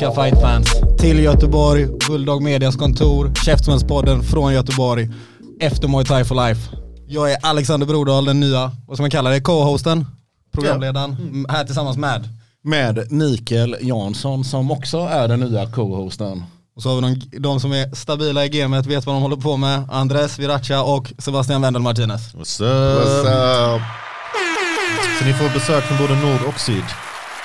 Svenska fightfans till Göteborg, Bulldog Medias kontor, Käftsmällspodden från Göteborg, efter Muay Thai for Life. Jag är Alexander Brodal, den nya, vad ska man kalla det, co-hosten, programledaren, m- här tillsammans med. Med Mikael Jansson som också är den nya co-hosten. Och så har vi de, de som är stabila i gamet, vet vad de håller på med, Andres Viracha och Sebastian Wendel Martinez. What's up? Så ni får besök från både nord och syd.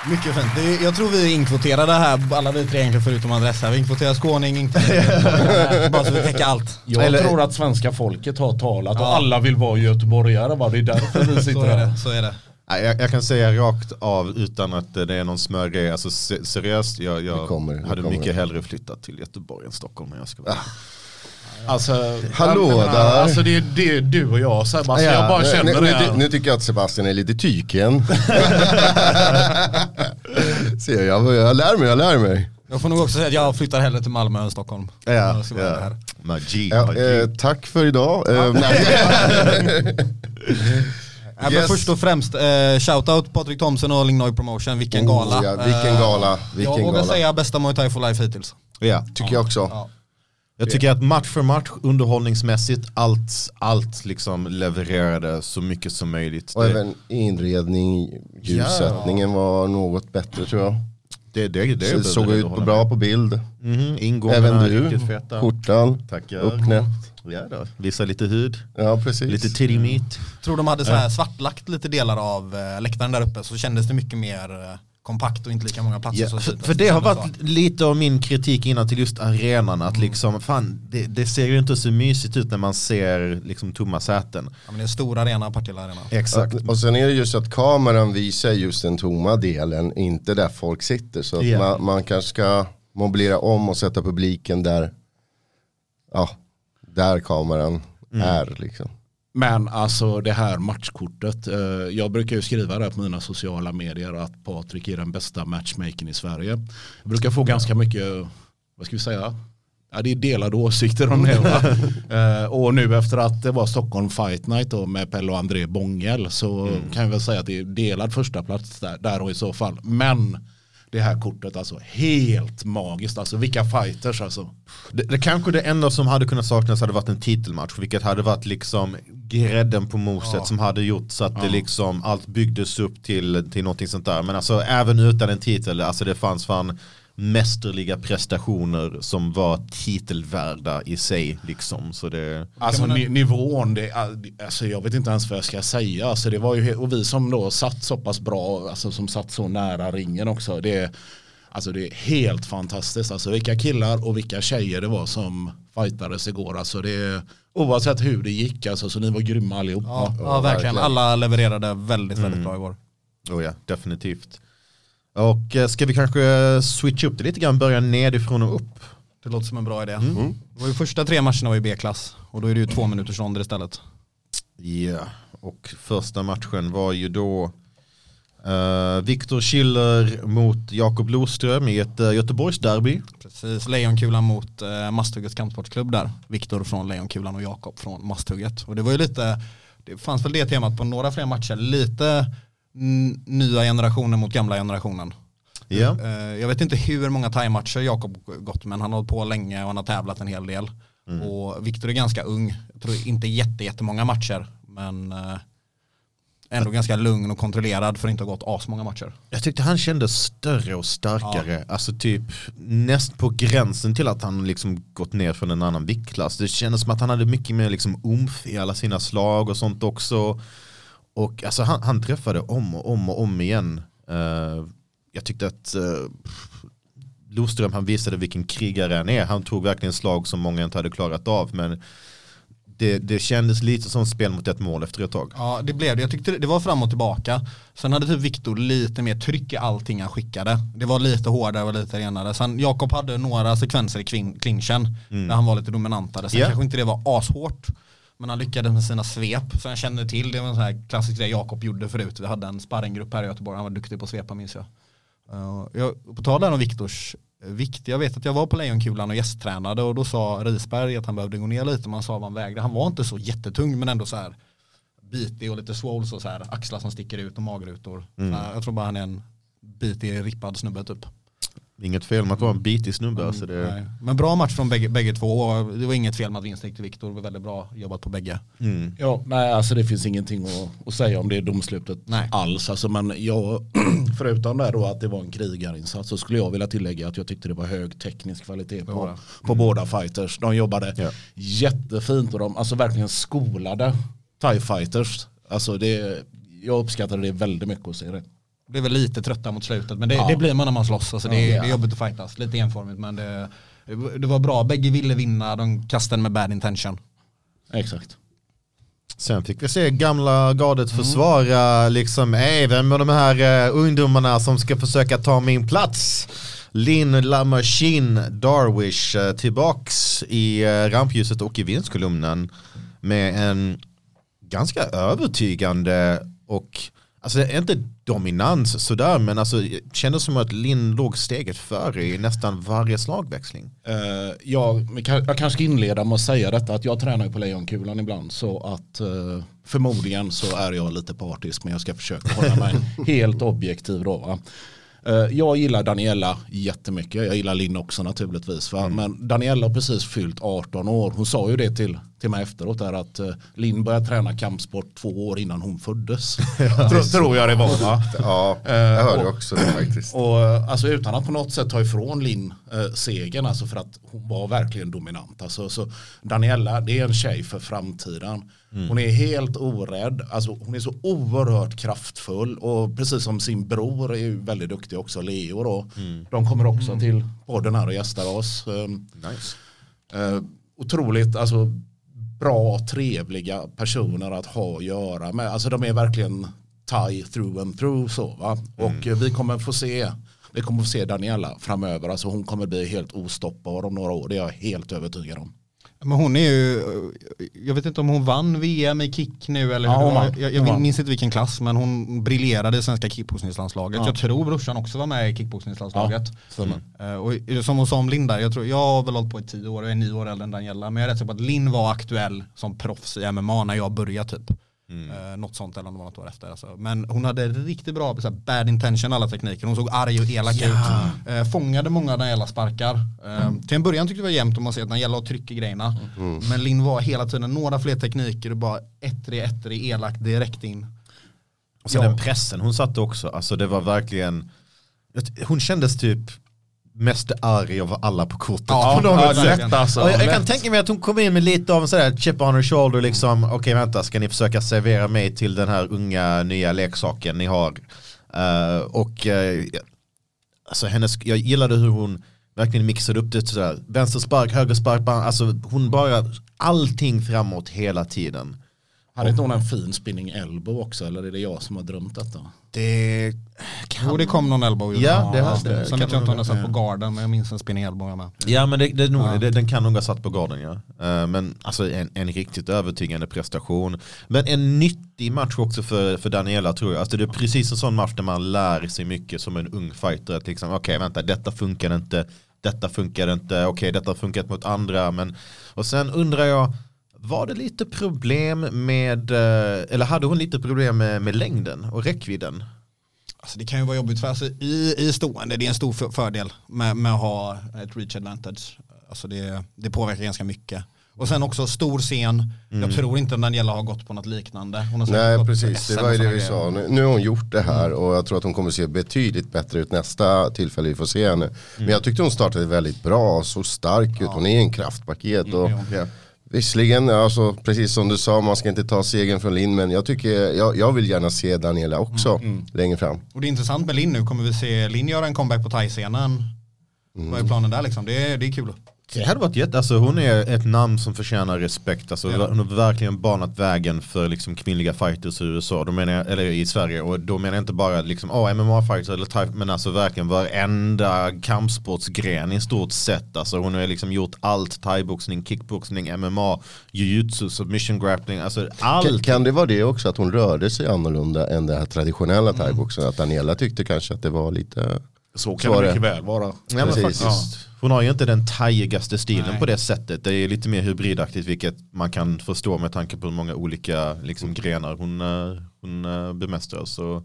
Mycket fint. Det är, jag tror vi är inkvoterade här, alla vi tre egentligen förutom Andres här. Vi inkvoterar skåning, inkvoterar bara så vi täcker allt. Jag Eller- tror att svenska folket har talat och Ja. alla vill vara göteborgare va? Det är därför vi Så sitter är här. Så är det. Nej, Jag, jag kan säga rakt av utan att det är någon smörgrej, alltså se- seriöst, jag, jag Det kommer, det hade kommer. mycket hellre flyttat till Göteborg än Stockholm jag ska vara Alltså, Hallå menar, där. Alltså det är, det är du och jag Seb, alltså, Ja, jag bara nu- känner nu, det. nu, nu tycker jag att Sebastian är lite tyken. Ser jag, jag lär mig, jag lär mig. Jag får nog också säga att jag flyttar hellre till Malmö än Stockholm. Ja, ja. här. Magi, Ja, magi. eh, tack för idag. Eh. Ja, men Yes. först och främst, eh, shoutout Patrik Thomsen och Lingnoy Promotion, vilken Oh, gala. ja, vilken Eh, gala, vilken jag vågar gala. säga bästa Muay Thai for Life hittills. ja. Tycker jag också. Ja. Jag tycker att match för match, underhållningsmässigt, allt, allt liksom levererade så mycket som möjligt. Och Det, även inredning, ljussättningen var något bättre tror jag. det, det, det, Det såg ut på bra på bild. Mm, ingångarna Även du, skjortan, Tackar. uppknäppt. Ja då. Visa lite hud, Ja precis. lite titty meat. Tror de hade så här svartlagt lite delar av eh, läktaren där uppe så kändes det mycket mer eh, kompakt och inte lika många platser. Ja, så för, så- för det har varit lite av min kritik innan till just arenan. Att liksom, fan, det, det ser ju inte så mysigt ut när man ser liksom tomma säten. Ja, men det är en stor arena, Partille arena. Exakt. Att, och sen är det just att kameran visar just den tomma delen, inte där folk sitter. Så att Ja. man, man kanske ska mobilera om och sätta publiken där, ja, där kameran Mm. är liksom. Men alltså det här matchkortet, eh, jag brukar ju skriva det på mina sociala medier att Patrik är den bästa matchmakern i Sverige. Jag brukar få ganska mycket, vad ska vi säga, ja, det är delade åsikter om det. Va? Eh, och nu efter att det var Stockholm Fight Night då med Pelle och André Bångel så kan jag väl säga att det är delad första plats där, där och i så fall. Men det här kortet alltså helt magiskt, alltså vilka fighters alltså. Det, det kanske det enda som hade kunnat saknas hade varit en titelmatch. Vilket hade varit liksom grädden på moset som hade gjort så att det liksom allt byggdes upp till, till någonting sånt där. Men alltså även utan en titel, alltså det fanns fan mästerliga prestationer som var titelvärda i sig liksom. Så det, Alltså ni, nivån, det, alltså jag vet inte ens vad jag ska säga. Alltså det var ju, och vi som då satt så pass bra, alltså som satt så nära ringen också. Det, är- alltså det är helt fantastiskt. Alltså vilka killar och vilka tjejer det var som fightades igår. Alltså det, oavsett hur det gick, alltså, så ni var grymma allihopa. Ja, ja, Ja, verkligen. verkligen. Alla levererade väldigt, väldigt bra igår. oh ja, definitivt. Och eh, ska vi kanske switcha upp det lite grann, börja nedifrån och upp? Det låter som en bra idé. Det var ju första tre matcherna var i B-klass och då är det ju två minuters ronder istället. Ja, och första matchen var ju då uh, Viktor Schiller mot Jakob Loström i ett uh, Göteborgsderby. Precis, Lejonkulan mot eh, Masthuggets kampsportsklubb där. Viktor från Lejonkulan och Jakob från Masthugget. Och det var ju lite, det fanns väl det temat på några fler matcher, lite nya generationen mot gamla generationen. Ja. Eh, jag vet inte hur många thaimatcher Jakob gått men han har hållit på länge och han har tävlat en hel del. Och Viktor är ganska ung, jag tror inte jätte, jättemånga matcher men eh, ändå ganska lugn och kontrollerad för att inte ha gått asmånga matcher. Jag tyckte han kändes större och starkare. Alltså typ näst på gränsen till att han liksom gått ner från en annan viktklass. Det kändes som att han hade mycket mer liksom umf i alla sina slag och sånt också. Och alltså han, han träffade om och om och om igen. Eh, jag tyckte att uh, Loström han visade vilken krigare han är. Han tog verkligen slag som många inte hade klarat av. Men det, det kändes lite som spel mot ett mål efter ett tag. Ja det blev det, jag tyckte det var fram och tillbaka. Sen hade typ Viktor lite mer tryck i allting han skickade. Det var lite hårdare och lite renare. Sen Jakob hade några sekvenser i klin- clinchen där han var lite dominantare. Sen Ja. kanske inte det var ashårt. Men han lyckades med sina svep som jag kände till. Det var en sån här klassisk grej Jakob gjorde förut. Vi hade en sparringgrupp här i Göteborg. Han var duktig på att svepa minns jag. Uh, jag på tal om Viktors eh, vikt. Jag vet att jag var på Lejonkulan och gästtränade och då sa Risberg att han behövde gå ner lite. Man sa vad han vägde. Han var inte så jättetung men ändå så här bitig och lite swole så, så här axlar som sticker ut och magrutor. Mm. Här, jag tror bara han är en bitig rippad snubbe typ. Inget fel med att vara en bitig snubbe. Alltså det. Men bra match från bägge, bägge två. och Det var inget fel med att vinsten gick till Viktor. Det var väldigt bra jobbat på bägge. mm. Ja, nej, alltså det finns ingenting att, att säga om det domslutet Nej. alls. Alltså, men jag, förutom det då att det var en krigarinsats så skulle jag vilja tillägga att jag tyckte det var hög teknisk kvalitet på, på båda fighters. De jobbade Ja. jättefint och de alltså verkligen skolade TIE fighters. Alltså det, jag uppskattade det väldigt mycket att se det. Blev väl lite trötta mot slutet men det, Ja. det blir man när man slåss. Alltså det, Ja. det är jobbigt att fightas. Lite enformigt men det, det var bra. Bägge ville vinna. De kastade med bad intention. Exakt. Sen fick vi se gamla gardet försvara liksom även med de här uh, ungdomarna som ska försöka ta min plats. Lin La Machine Darwish uh, tillbaks i uh, rampljuset och i vinstkolumnen med en ganska övertygande och alltså inte dominans sådär men alltså det kändes som att Lin låg steget före i nästan varje slagväxling. Eh, jag, jag kanske ska inleda med att säga detta att jag tränar ju på Lejonkulan ibland så att eh, förmodligen så är jag lite partisk men jag ska försöka hålla mig helt objektiv då. Va? Eh, jag gillar Daniela jättemycket, jag gillar Linn också naturligtvis. Va? Men Daniela har precis fyllt 18 år, hon sa ju det till, till mig efteråt där att uh, Linn började träna kampsport två år innan hon föddes. tror, tror jag det var va? Ja, Eh, jag hörde och- också det faktiskt. Och eh, alltså utan att på något sätt ta ifrån Linn eh, segern, alltså för att hon var verkligen dominant. Alltså, så Daniela, det är en tjej för framtiden. Hon är helt orädd, alltså, hon är så oerhört kraftfull och precis som sin bror är ju väldigt duktig också, Leo då. De kommer också till podden här och gästar oss. Um, Nice. Eh, otroligt alltså, bra, trevliga personer att ha att göra med. Alltså de är verkligen tie through and through så va. Och eh, vi kommer få se vi kommer få se Daniela framöver. Alltså hon kommer bli helt ostoppbar om några år. Det är jag helt övertygad om. Men hon är ju, jag vet inte om hon vann VM i kick nu eller Ja, hur hon. Jag, jag Hon minns inte vilken klass men hon briljerade i svenska kickboxningslandslaget. Ja. Jag tror brorsan också var med i kickboxningslandslaget. stämmer. Eh, Och som hon sa om Linda, jag, tror, jag har väl hållit på i tio år, jag är nio år äldre än Daniela, men jag är rätt säker på att Linn var aktuell som proffs i MMA när jag började typ. Eh, något sånt eller om det var något år efter. Alltså. Men hon hade riktigt bra så här, bad intention alla tekniker. Hon såg arg och elak ut. Eh, fångade många av Danielas sparkar. Eh, Till en början tyckte jag det var jämnt om man ser att Daniela har tryck i grejerna. Men Linn var hela tiden några fler tekniker och bara ettrig, ettrig, elak direkt in. Och sen Ja. den pressen hon satte också, alltså det var verkligen, hon kändes typ mest arg av alla på kortet. Ja, på något ja, verkligen. alltså. Och jag, jag kan lätt. tänka mig att hon kom in med lite av en sådär chip on her shoulder liksom, okej vänta, ska ni försöka servera mig till den här unga nya leksaken ni har? Eh, och eh, alltså hennes, jag gillade hur hon verkligen mixade upp det sådär, vänster spark, höger spark, bara- alltså hon bara, allting framåt hela tiden. Hade inte hon en fin spinning elbow också? Eller är det jag som har drömt detta? Det Jo det kom någon elbow. Ja, det hade- Sen kan vet jag inte om den satt på garden men jag minns en spinning elbow jag med. Ja men det, det, är nog, Ja. det, den kan nog ha satt på garden ja. Eh, men alltså en, en riktigt övertygande prestation. Men en nyttig match också för, för Daniela tror jag. Alltså det är precis en sån match där man lär sig mycket som en ung fighter. Att liksom, okej vänta, detta funkar inte, detta funkar inte, okej detta har funkat mot andra. Men, och sen undrar jag, var det lite problem med, eh, eller hade hon lite problem med, med längden och räckvidden? Alltså det kan ju vara jobbigt för alltså, i, i stående, det är en stor för- fördel med, med att ha ett reach advantage. Alltså det, det påverkar ganska mycket. Och sen också stor scen, jag tror inte Daniela har gått på något liknande. Hon har säkert Nej precis, det var ju och det vi grejer. sa. Nu, nu har hon gjort det här och jag tror att hon kommer se betydligt bättre ut nästa tillfälle vi får se henne. Men jag tyckte hon startade väldigt bra, så stark ut, hon är en kraftpaket. Och Ja. Visserligen, alltså, precis som du sa, man ska inte ta segern från Linn, men jag, tycker, jag, jag vill gärna se Daniela också längre fram. Och det är intressant med Linn nu, kommer vi se Linn göra en comeback på thai-scenen Vad är planen där liksom? Det är, det är kul. Det hade varit jätte, alltså hon är ett namn som förtjänar respekt. Alltså, Hon har verkligen banat vägen för liksom, kvinnliga fighters i USA, då menar jag, eller i Sverige. Och då menar jag inte bara liksom, oh, MMA-fighters eller thai, men alltså verkligen varenda kampsportsgren i stort sett. Alltså, hon har liksom gjort allt, thaiboxning, kickboxning, MMA, jujutsu, submission grappling, alltså Kan, allt. kan det vara det också att hon rörde sig annorlunda än det här traditionella Mm. thaiboxen? Att Daniela tyckte kanske att det var lite... Så kan Så det mycket väl vara. Ja, men Precis. faktiskt. Hon har ju inte den tajigaste stilen Nej. på det sättet. Det är lite mer hybridaktigt vilket man kan förstå med tanke på hur många olika liksom, grenar hon, eh, hon eh, bemästrar. Så,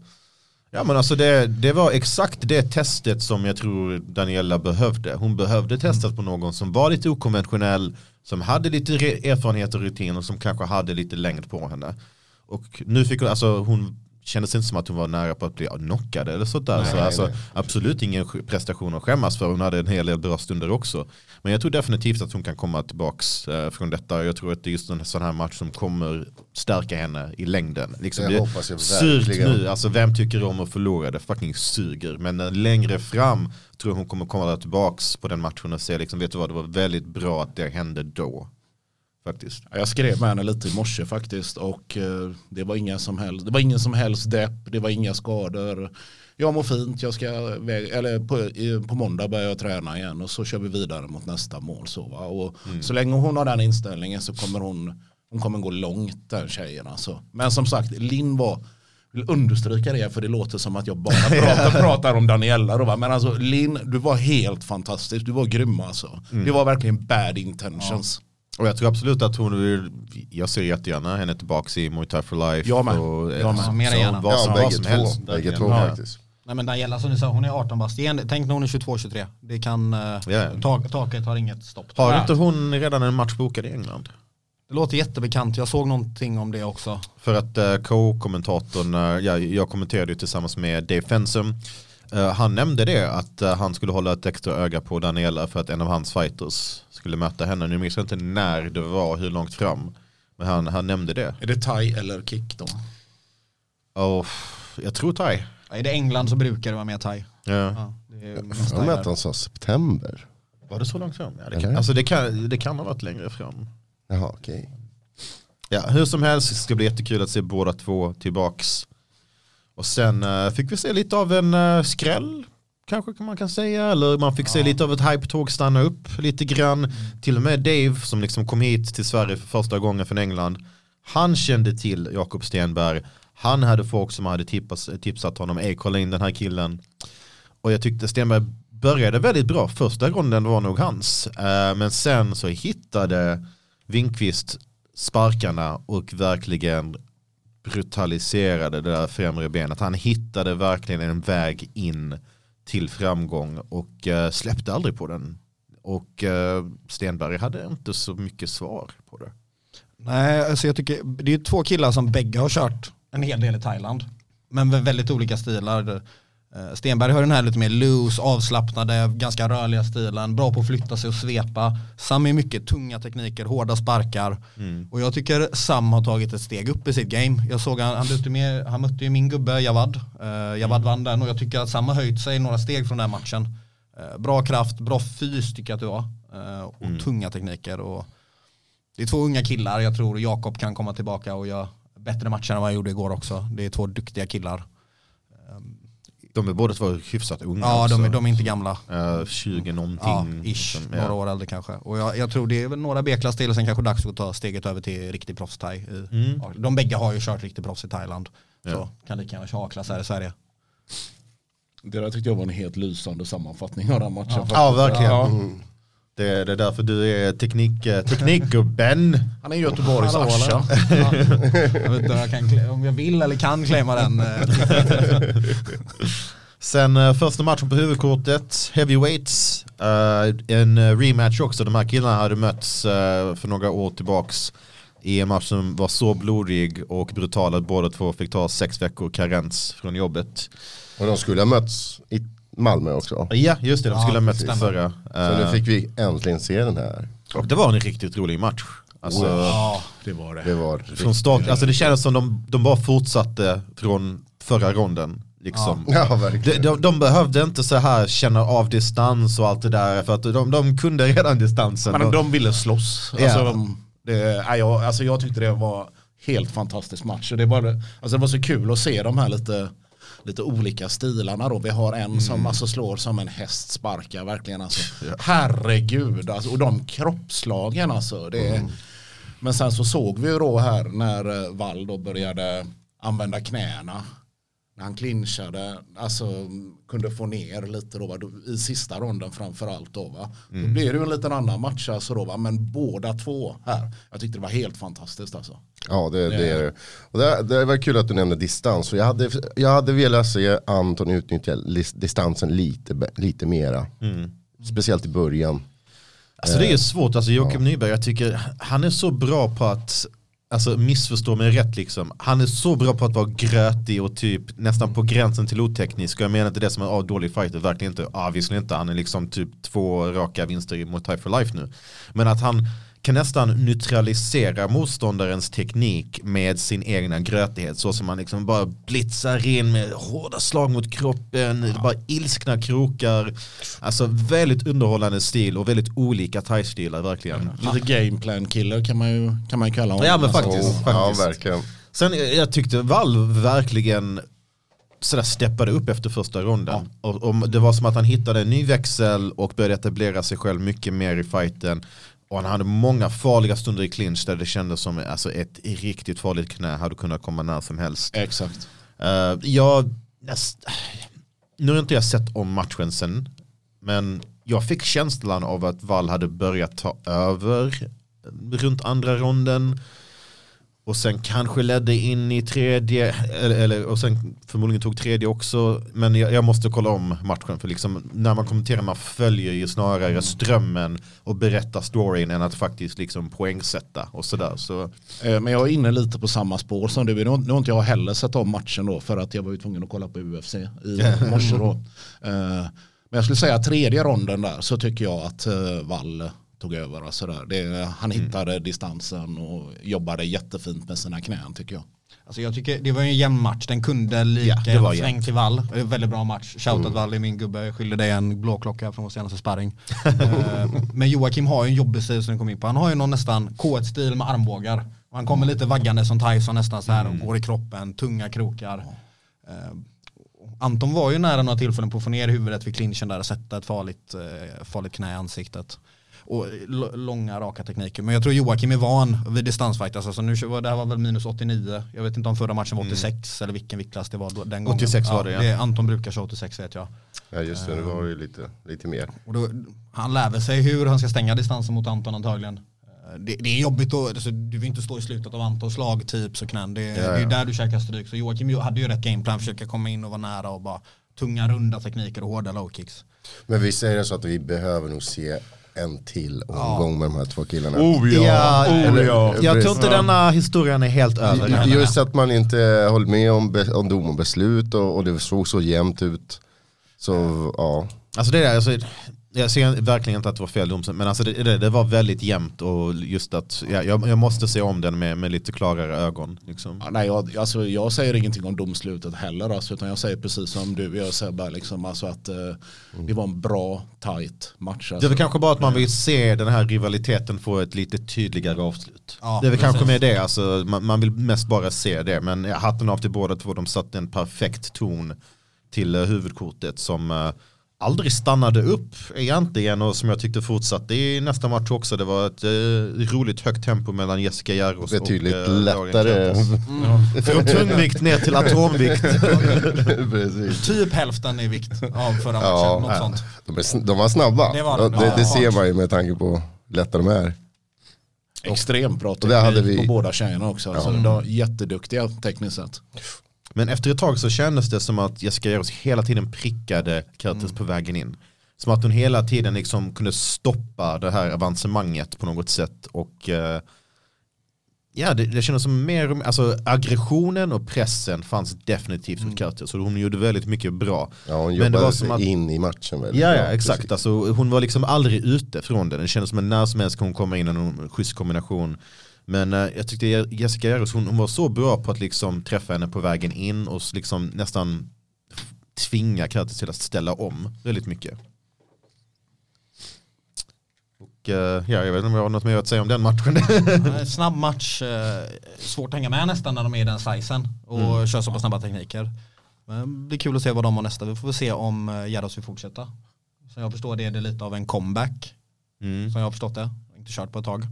ja, men alltså det, det var exakt det testet som jag tror Daniela behövde. Hon behövde testas på någon som var lite okonventionell, som hade lite re- erfarenhet och rutin och som kanske hade lite längd på henne. Och nu fick hon, alltså hon kändes inte som att hon var nära på att bli knockad eller sådär. så nej, alltså, absolut ingen prestation att skämmas för. Hon hade en hel del bra stunder också. Men jag tror definitivt att hon kan komma tillbaks eh, från detta. Jag tror att det är just en sån här match som kommer stärka henne i längden. Liksom, Det det hoppas jag surt nu, alltså vem tycker om att förlora? Det fucking suger. Men eh, längre fram tror jag hon kommer komma tillbaks på den matchen och säga liksom, vet du vad, det var väldigt bra att det hände då. Faktiskt. Jag skrev med henne lite i morse faktiskt och eh, det var ingen som helst, det var ingen som helst depp, det var inga skador. Jag mår fint, jag ska eller på, på måndag börjar jag träna igen och så kör vi vidare mot nästa mål. Så, va? Och så länge hon har den inställningen så kommer hon, hon kommer gå långt den tjejen. Alltså. Men som sagt, Linn var, vill understryka det för det låter som att jag bara pratar, pratar om Daniela. Då, va? Men alltså Linn, du var helt fantastisk, du var grym alltså. Det var verkligen bad intentions. Och jag tror absolut att hon vill, jag ser jättegärna henne tillbaks i Muay Thai for Life. Jag med. Och, Jag med. så- Mera så gärna. Vad som, Ja, vad som bägge två. helst. Bägge två Ja. faktiskt. Nej men Daniela som du sa, hon är 18 bast. Igen, Tänk när hon är 22-23. Det kan, eh, Ja. tak, taket har inget stopp. Har Ja. inte hon redan en match bokad i England? Det låter jättebekant, jag såg någonting om det också. För att uh, co-kommentatorn, eh, ja, jag kommenterade ju tillsammans med Dave Fensum, Eh, han nämnde det att eh, han skulle hålla ett extra öga på Daniela för att en av hans fighters skulle möta henne. Nu minns jag inte när det var, hur långt fram. Men han, han nämnde det. Är det thai eller kick då? Och jag tror thai. Är det England så brukar det vara mer thai. Ja. Ja, det är mest Jag där. att han sa september. Var det så långt fram? Ja, det, kan, alltså det, kan, det kan ha varit längre fram. Jaha, okej. Ja, hur som helst det ska bli jättekul att se båda två tillbaks. Och sen eh, fick vi se lite av en uh, skräll, kanske kan man kan säga. Eller man fick se lite av ett hype-tåg stanna upp lite grann. Till och med Dave som liksom kom hit till Sverige för första gången från England. Han kände till Jakob Stenberg. Han hade folk som hade tippas, tipsat honom, ey kolla in den här killen. Och jag tyckte Stenberg började väldigt bra. Första ronden var nog hans. Eh, men sen så hittade Winkvist sparkarna och verkligen brutaliserade det där främre benet. Han hittade verkligen en väg in till framgång och eh, släppte aldrig på den. Och eh, Stenberg hade inte så mycket svar på det. Nej, alltså jag tycker, det är ju två killar som bägge har kört en hel del i Thailand. Men med väldigt olika stilar. Eh, Stenberg har den här lite mer loose, avslappnade, ganska rörliga stilen. Bra på att flytta sig och svepa. Sam är mycket tunga tekniker, hårda sparkar. Och jag tycker Sam har tagit ett steg upp i sitt game. Jag såg han, han, mötte, med, han mötte ju min gubbe Javad. Uh, Javad vann den och jag tycker att Sam har höjt sig några steg från den matchen. Eh, bra kraft, bra fys tycker jag att du har. Eh, och tunga tekniker. Och det är två unga killar, jag tror Jakob kan komma tillbaka och göra bättre matcher än vad jag gjorde igår också. Det är två duktiga killar. De är båda två hyfsat unga Ja, de, är- de är inte gamla. Eh, 20 någonting. Ja, ish, liksom, ja. några år äldre kanske. Och jag, jag tror det är väl några B-klass till, sen kanske dags att ta steget över till riktig proffs-thai. i- ja, De bägge har ju kört riktig proffs i Thailand. Så Ja. kan lika gärna köra A-klass här i Sverige. Det där tyckte jag var en helt lysande sammanfattning av den matchen. faktiskt. Ja, verkligen. Ja. Det, det är därför du är teknik, eh, teknikgubben. Han är Göteborgs eller? Ja. Jag vet inte om jag, kan, om jag vill eller kan claima den. eh, Sen eh, första matchen på huvudkortet, Heavyweights. en rematch också, de här killarna hade mötts för några år tillbaks i en match som var så blodig och brutal att båda två fick ta sex veckor karens från jobbet. Och de skulle ha mötts i Malmö också. Ja, just det, de Ja, skulle ha mötts förra. Så nu Eh, fick vi äntligen se den här. och det var en riktigt rolig match. Alltså, Ja, det var det. Det var från start, alltså det kändes som de, de bara fortsatte från förra ronden. Liksom. Ja, De, verkligen. de, de behövde inte så här känna av distans och allt det där för att de, de kunde redan distansen. Men de ville slåss. Ja. Alltså, de, det, nej, jag, alltså jag tyckte det var helt fantastisk match. Och Det, var, alltså det var så kul att se de här lite, lite olika stilarna. Då. Vi har en som alltså slår som en häst sparkar verkligen. Alltså. Herregud, alltså, och de kroppslagen alltså. Det, Men sen så såg vi ju då här när eh, Wall då började använda knäna. Han clinchade, alltså kunde få ner lite då, va, i sista ronden framförallt då va. Då blir det ju en liten annan match alltså då va, men båda två här. Jag tyckte det var helt fantastiskt alltså. Ja det, det är det. Och det, det var kul att du nämnde distans. Jag, hade, jag hade velat se Anton utnyttja distansen lite, lite mera. Speciellt i början. Alltså det är ju svårt, alltså Joakim Nyberg, jag tycker han är så bra på att Alltså missförstå mig rätt liksom. Han är så bra på att vara grötig och typ nästan på gränsen till oteknisk. Och jag menar inte det som en ah, dålig fighter, verkligen inte. Ah, visserligen inte, han är liksom typ två raka vinster mot Type for Life nu. Men att han kan nästan neutralisera motståndarens teknik med sin egna grötighet. Så som man liksom bara blitzar in med hårda slag mot kroppen, bara ilskna krokar. Alltså väldigt underhållande stil och väldigt olika thai-stilar verkligen. Lite gameplan killer kan man ju, kan man ju kalla honom. Ja men faktiskt. Ja faktiskt. verkligen. Sen jag, jag tyckte Valv verkligen sådär steppade upp efter första ronden. Och, och det var som att han hittade en ny växel och började etablera sig själv mycket mer i fighten. Och han hade många farliga stunder i clinch där det kändes som alltså, ett riktigt farligt knä hade kunnat komma när som helst. Exakt. Uh, jag, näst, nu har inte jag sett om matchen sen, men jag fick känslan av att Wall hade börjat ta över runt andra ronden och sen kanske ledde in i tredje, eller, och sen förmodligen tog tredje också, men jag, jag måste kolla om matchen för liksom, när man kommenterar man följer ju snarare strömmen och berättar storyn än att faktiskt liksom poängsätta och sådär. Så, Eh, Men jag är inne lite på samma spår som du. Nu har inte jag heller sett om matchen då för att jag var ju tvungen att kolla på UFC i morse då. Eh, Men jag skulle säga tredje ronden där så tycker jag att eh, Wall tog över. Alltså där. Det, han hittade distansen och jobbade jättefint med sina knän tycker jag. Alltså jag tycker det var en jämn match, den kunde lika Ja, det ja, var var sväng till Wall. Väldigt bra match. Shoutout Mm. Wall är min gubbe, jag skyller dig en blåklocka från vår senaste sparring. Eh, Men Joakim har ju en jobbig stil som vi kom in på. Han har ju någon nästan K1-stil med armbågar. Och han kommer lite vaggande som Tyson nästan så här Mm. och går i kroppen, tunga krokar. Eh, Anton var ju nära några tillfällen på att få ner huvudet vid clinchen där och sätta ett farligt, eh, farligt knä i ansiktet. Och långa raka tekniker. Men jag tror Joakim är van vid distansfight. Alltså, nu, det här var väl minus 89. Jag vet inte om förra matchen var 86 eller vilken viktklass det var då, den gången. 86 var det, ja. Anton brukar köra 86 vet jag. Ja just det, det var ju lite, lite mer. Då, han lär väl sig hur han ska stänga distansen mot Anton antagligen. Eh, Det, det är jobbigt att, alltså, du vill inte stå i slutet av Antons slag typ och knän. Det, det är där du käkar stryk. Så Joakim hade ju rätt gameplan, försöka komma in och vara nära och bara tunga runda tekniker och hårda low kicks. Men vi säger det så att vi behöver nog se en till omgång med de här två killarna. ja, Eller- jag tror inte denna historien är helt över. än. Just att man inte höll med om, om dom och beslut och, och det såg så jämnt ut. Så ja, Alltså det där, alltså, jag ser verkligen inte att det var fel dom, men alltså det, det, det var väldigt jämnt och just att ja, jag, jag måste se om den med, med lite klarare ögon. Liksom. Ja, nej, jag, alltså, jag säger ingenting om domslutet heller, alltså, utan jag säger precis som du. Jag säger bara liksom, alltså, att eh, det var en bra, tight match. Det är Alltså. väl kanske bara att man vill se den här rivaliteten få ett lite tydligare avslut. Ja, det är väl precis. kanske med det, alltså, man, man vill mest bara se det. Men hatten av till båda två, de satte en perfekt ton till eh, huvudkortet som eh, aldrig stannade upp egentligen och som jag tyckte fortsatte i nästa match också. Det var ett eh, roligt högt tempo mellan Jessica betydligt och eh, Lauren lättare. Curtis. Från tungvikt ner till atomvikt. Typ hälften i vikt av förra matchen, Ja, något sånt. De, är, de var snabba. Det var de. det, Ja, det ja. ser man ju med tanke på hur lätta de är. Extremt bra hade teknik vi- på båda tjejerna också. Alltså, de var jätteduktiga tekniskt sett. Men efter ett tag så kändes det som att Jessica Jarros hela tiden prickade Curtis på vägen in. Som att hon hela tiden liksom kunde stoppa det här avancemanget på något sätt. Och eh, ja, det, det kändes som mer, alltså aggressionen och pressen fanns definitivt hos Curtis. Och hon gjorde väldigt mycket bra. Ja, hon Men det jobbade var som att- in i matchen väldigt Ja, ja exakt. Alltså, hon var liksom aldrig ute från det. Den kändes som att när som helst kan hon komma in i någon schysst kombination. Men eh, jag tyckte Jessica Jarros, hon, hon var så bra på att liksom träffa henne på vägen in och liksom nästan tvinga Curtis till att ställa om väldigt mycket. Och eh, ja, jag vet inte om jag har något mer att säga om den matchen. Snabb match, eh, svårt att hänga med nästan när de är i den sizen och kör så pass snabba tekniker. Men det blir kul att se vad de har nästa. Vi får väl se om eh, Gärdos vill fortsätta. Som jag förstår det är det lite av en comeback. Mm. Som jag har förstått det. Inte kört på ett tag.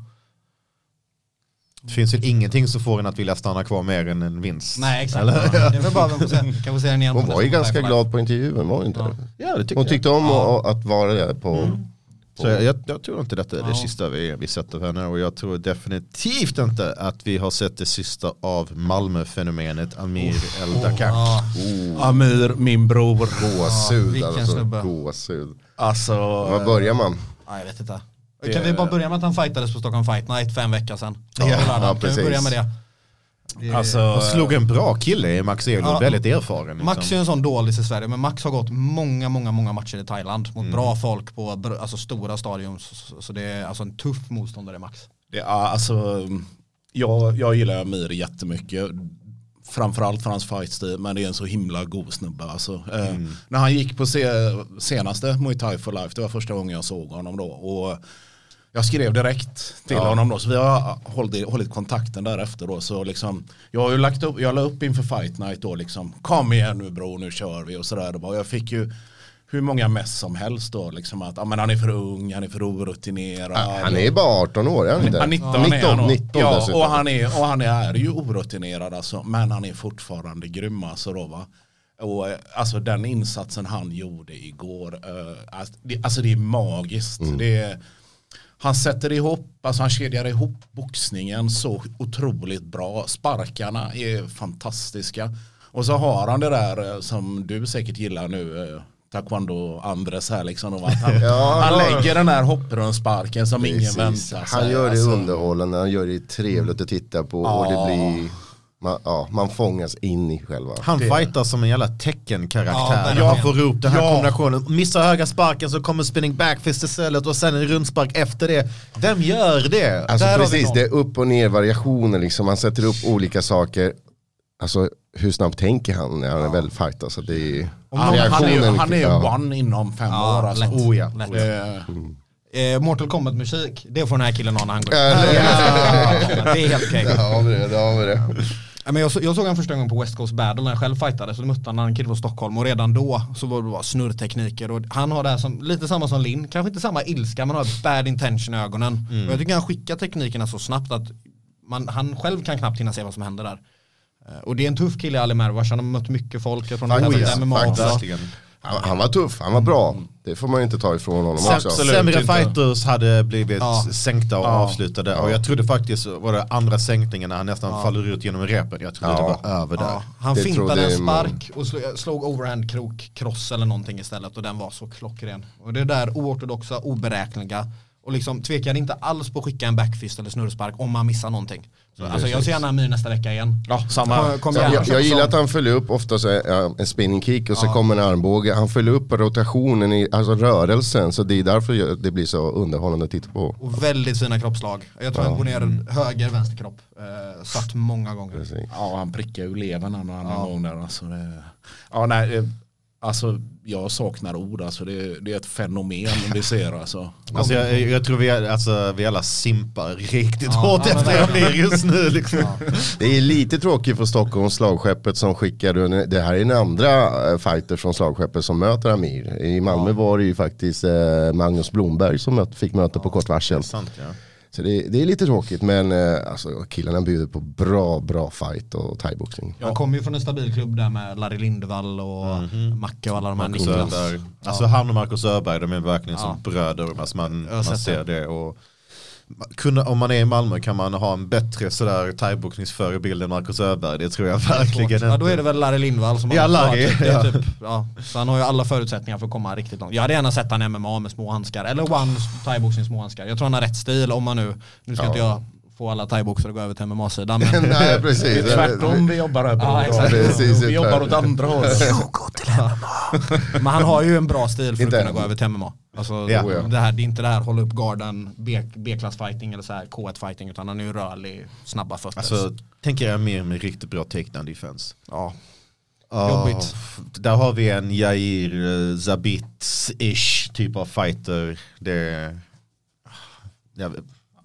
Det finns väl ingenting som får en att vilja stanna kvar mer än en vinst. Nej exakt. Det är väl bara får se. Kan vi se den igen Hon var ju ganska glad på intervjun, var hon inte det? Ja, det tycker Hon jag. tyckte om att- att vara där på... Så jag, jag, jag tror inte detta är det Ja. sista vi, vi sett av henne och jag tror definitivt inte att vi har sett det sista av Malmö-fenomenet Amir El Dakar. Ja, Amir, min bror. Gåshud vilken alltså. Gåshud. Alltså, Var börjar man? ja, jag vet inte. Kan vi bara börja med att han fightades på Stockholm Fight Night för en vecka sedan? Ja, ja, kan vi precis. börja med det? det alltså Och slog en bra kille i Max Elund, Ja. väldigt erfaren. Liksom. Max är ju en sån dålig i Sverige, men Max har gått många, många, många matcher i Thailand mot Mm. bra folk på alltså, stora stadion. Så, så det är alltså en tuff motståndare Max. Det, ja, alltså, jag, jag gillar Amir jättemycket. Framförallt för hans fightstil, men det är en så himla god snubbe. Alltså. Eh, när han gick på se, senaste Muay Thai for Life, det var första gången jag såg honom då. Och jag skrev direkt till honom då, så vi har hållit, hållit kontakten därefter då. Så liksom, jag har ju lagt upp, jag la upp inför Fight Night då liksom, kom igen nu bro, nu kör vi och sådär. Och jag fick ju hur många mess som helst då, liksom att ah, men han är för ung, han är för orutinerad. Han är bara 18 år, är han inte? Ja, 19, Ja, är han 19, nog. 19 ja, dessutom. och han, är, och han är ju orutinerad alltså, men han är fortfarande grym alltså då va. Och eh, alltså den insatsen han gjorde igår, det, alltså det är magiskt. Mm. Det är, han sätter ihop, alltså han kedjar ihop boxningen så otroligt bra. Sparkarna är fantastiska. Och så har han det där eh, som du säkert gillar nu, eh, taekwondo Andres här liksom. han, Ja, han ja. lägger den här hopprundsparken som ingen Precis. väntar sig. Han gör det alltså. underhållande, han gör det trevligt att titta på och det blir, man, ja, man fångas in i själva. Han Det- fightar som en jävla teckenkaraktär. Ja, han får upp den här Ja. kombinationen. Missar höga sparken så kommer spinning backfist istället och sen en rundspark efter det. Vem gör det? Alltså Där precis, det är upp och ner variationer liksom. Han sätter upp olika saker. Alltså hur snabbt tänker han när han väl fightar? Så det är, Han, han är, reaktionen- han är ja. one inom fem Ja, år. Alltså. lätt. Oh ja. Lätt. Det, Eh, Mortal Kombat musik, det får den här killen ha när han går Ja, ut. det- Det är helt okej. Där har vi det, har vi det. Ja, men jag, så- jag såg han första gången på West Coast Battle när jag själv fightade så mötte han en kille från Stockholm. Och redan då så var det bara snurrtekniker. Och han har det här som, lite samma som Linn, kanske inte samma ilska men har bad intention i ögonen. Och jag tycker han skickar teknikerna så snabbt att man, han själv kan knappt hinna se vad som händer där. Eh, Och det är en tuff kille Ali Merwash, han har mött mycket folk från MMA. Han, han var tuff, han var bra. Det får man ju inte ta ifrån honom också. Absolut. Sämre inte. fighters hade blivit Ja. sänkta och Ja. avslutade. Och jag trodde faktiskt var det andra sänkningen när han nästan faller ut genom repen. Jag trodde Ja. det var över där. Ja, han Det fintade en man. spark och slog, slog overhand krok, cross eller någonting istället och den var så klockren. Och det där oortodoxa, oberäkneliga och liksom tvekade inte alls på att skicka en backfist eller snurrspark om man missar någonting. Så, alltså jag ser gärna Amir nästa vecka igen. ja, samma. Kom, gärna. jag, jag gillar att han följer upp ofta så, ja, en spinning kick och så kommer en armbåge. Han följer upp rotationen, i, alltså rörelsen. Så det är därför jag- det blir så underhållande att titta på. Och väldigt fina kroppslag. Jag tror han går ner höger, vänster kropp. Eh, satt många gånger. Precis. Ja, han prickar ju levern en annan gång där. Alltså, det, ja, nej, eh, alltså, jag saknar ord. Alltså, det, det är ett fenomen vi ser. Alltså. Alltså jag, jag tror vi, alltså, vi alla simpar riktigt Ja, hårt ja, efter. Amir just nu. Liksom. Det är lite tråkigt för Stockholms slagskeppet som skickar, det här är den andra eh, fighter från slagskeppet som möter Amir. I Malmö var det ju faktiskt eh, Magnus Blomberg som fick möta på kort varsel. Sant, ja. Så det, det är lite tråkigt men eh, alltså, killarna bjuder på bra, bra fight och thaiboxning. Han kommer ju från en stabil klubb där med Larry Lindvall och Macke och alla de här Marcus Niklas. Alltså han och Marcus Öberg, de är verkligen som Ja. bröder. Alltså man, man ser det. Och, kunna, om man är i Malmö kan man ha en bättre sådär thaiboxningsförebild än Marcus Öberg. Det tror jag verkligen Ja då inte. är det väl Larry Lindvall som Ja, har Larry, det är ja. typ, ja. Så han har ju alla förutsättningar för att komma riktigt långt. Jag hade gärna sett han MMA med små handskar. Eller one thaiboxning små handskar. Jag tror han har rätt stil om man nu, nu ska Ja. inte jag få alla thaiboxare att gå över till MMA-sidan. Men Nej precis. Tvärtom vi jobbar här på. Ja, exakt. Precis, vi jobbar åt andra hållet. Men han har ju en bra stil för Inte att kunna gå över till MMA. Alltså, Ja. Oh, ja. det, här, det är inte det här hålla upp garden, B- B-klass fighting eller så här K1 fighting utan han är ju rörlig, snabba fötter. Alltså, tänker jag mer med riktigt bra takedown defense. ja. Jobbigt. Där har vi en Jair eh, Zabit-ish typ av fighter. Det, ja,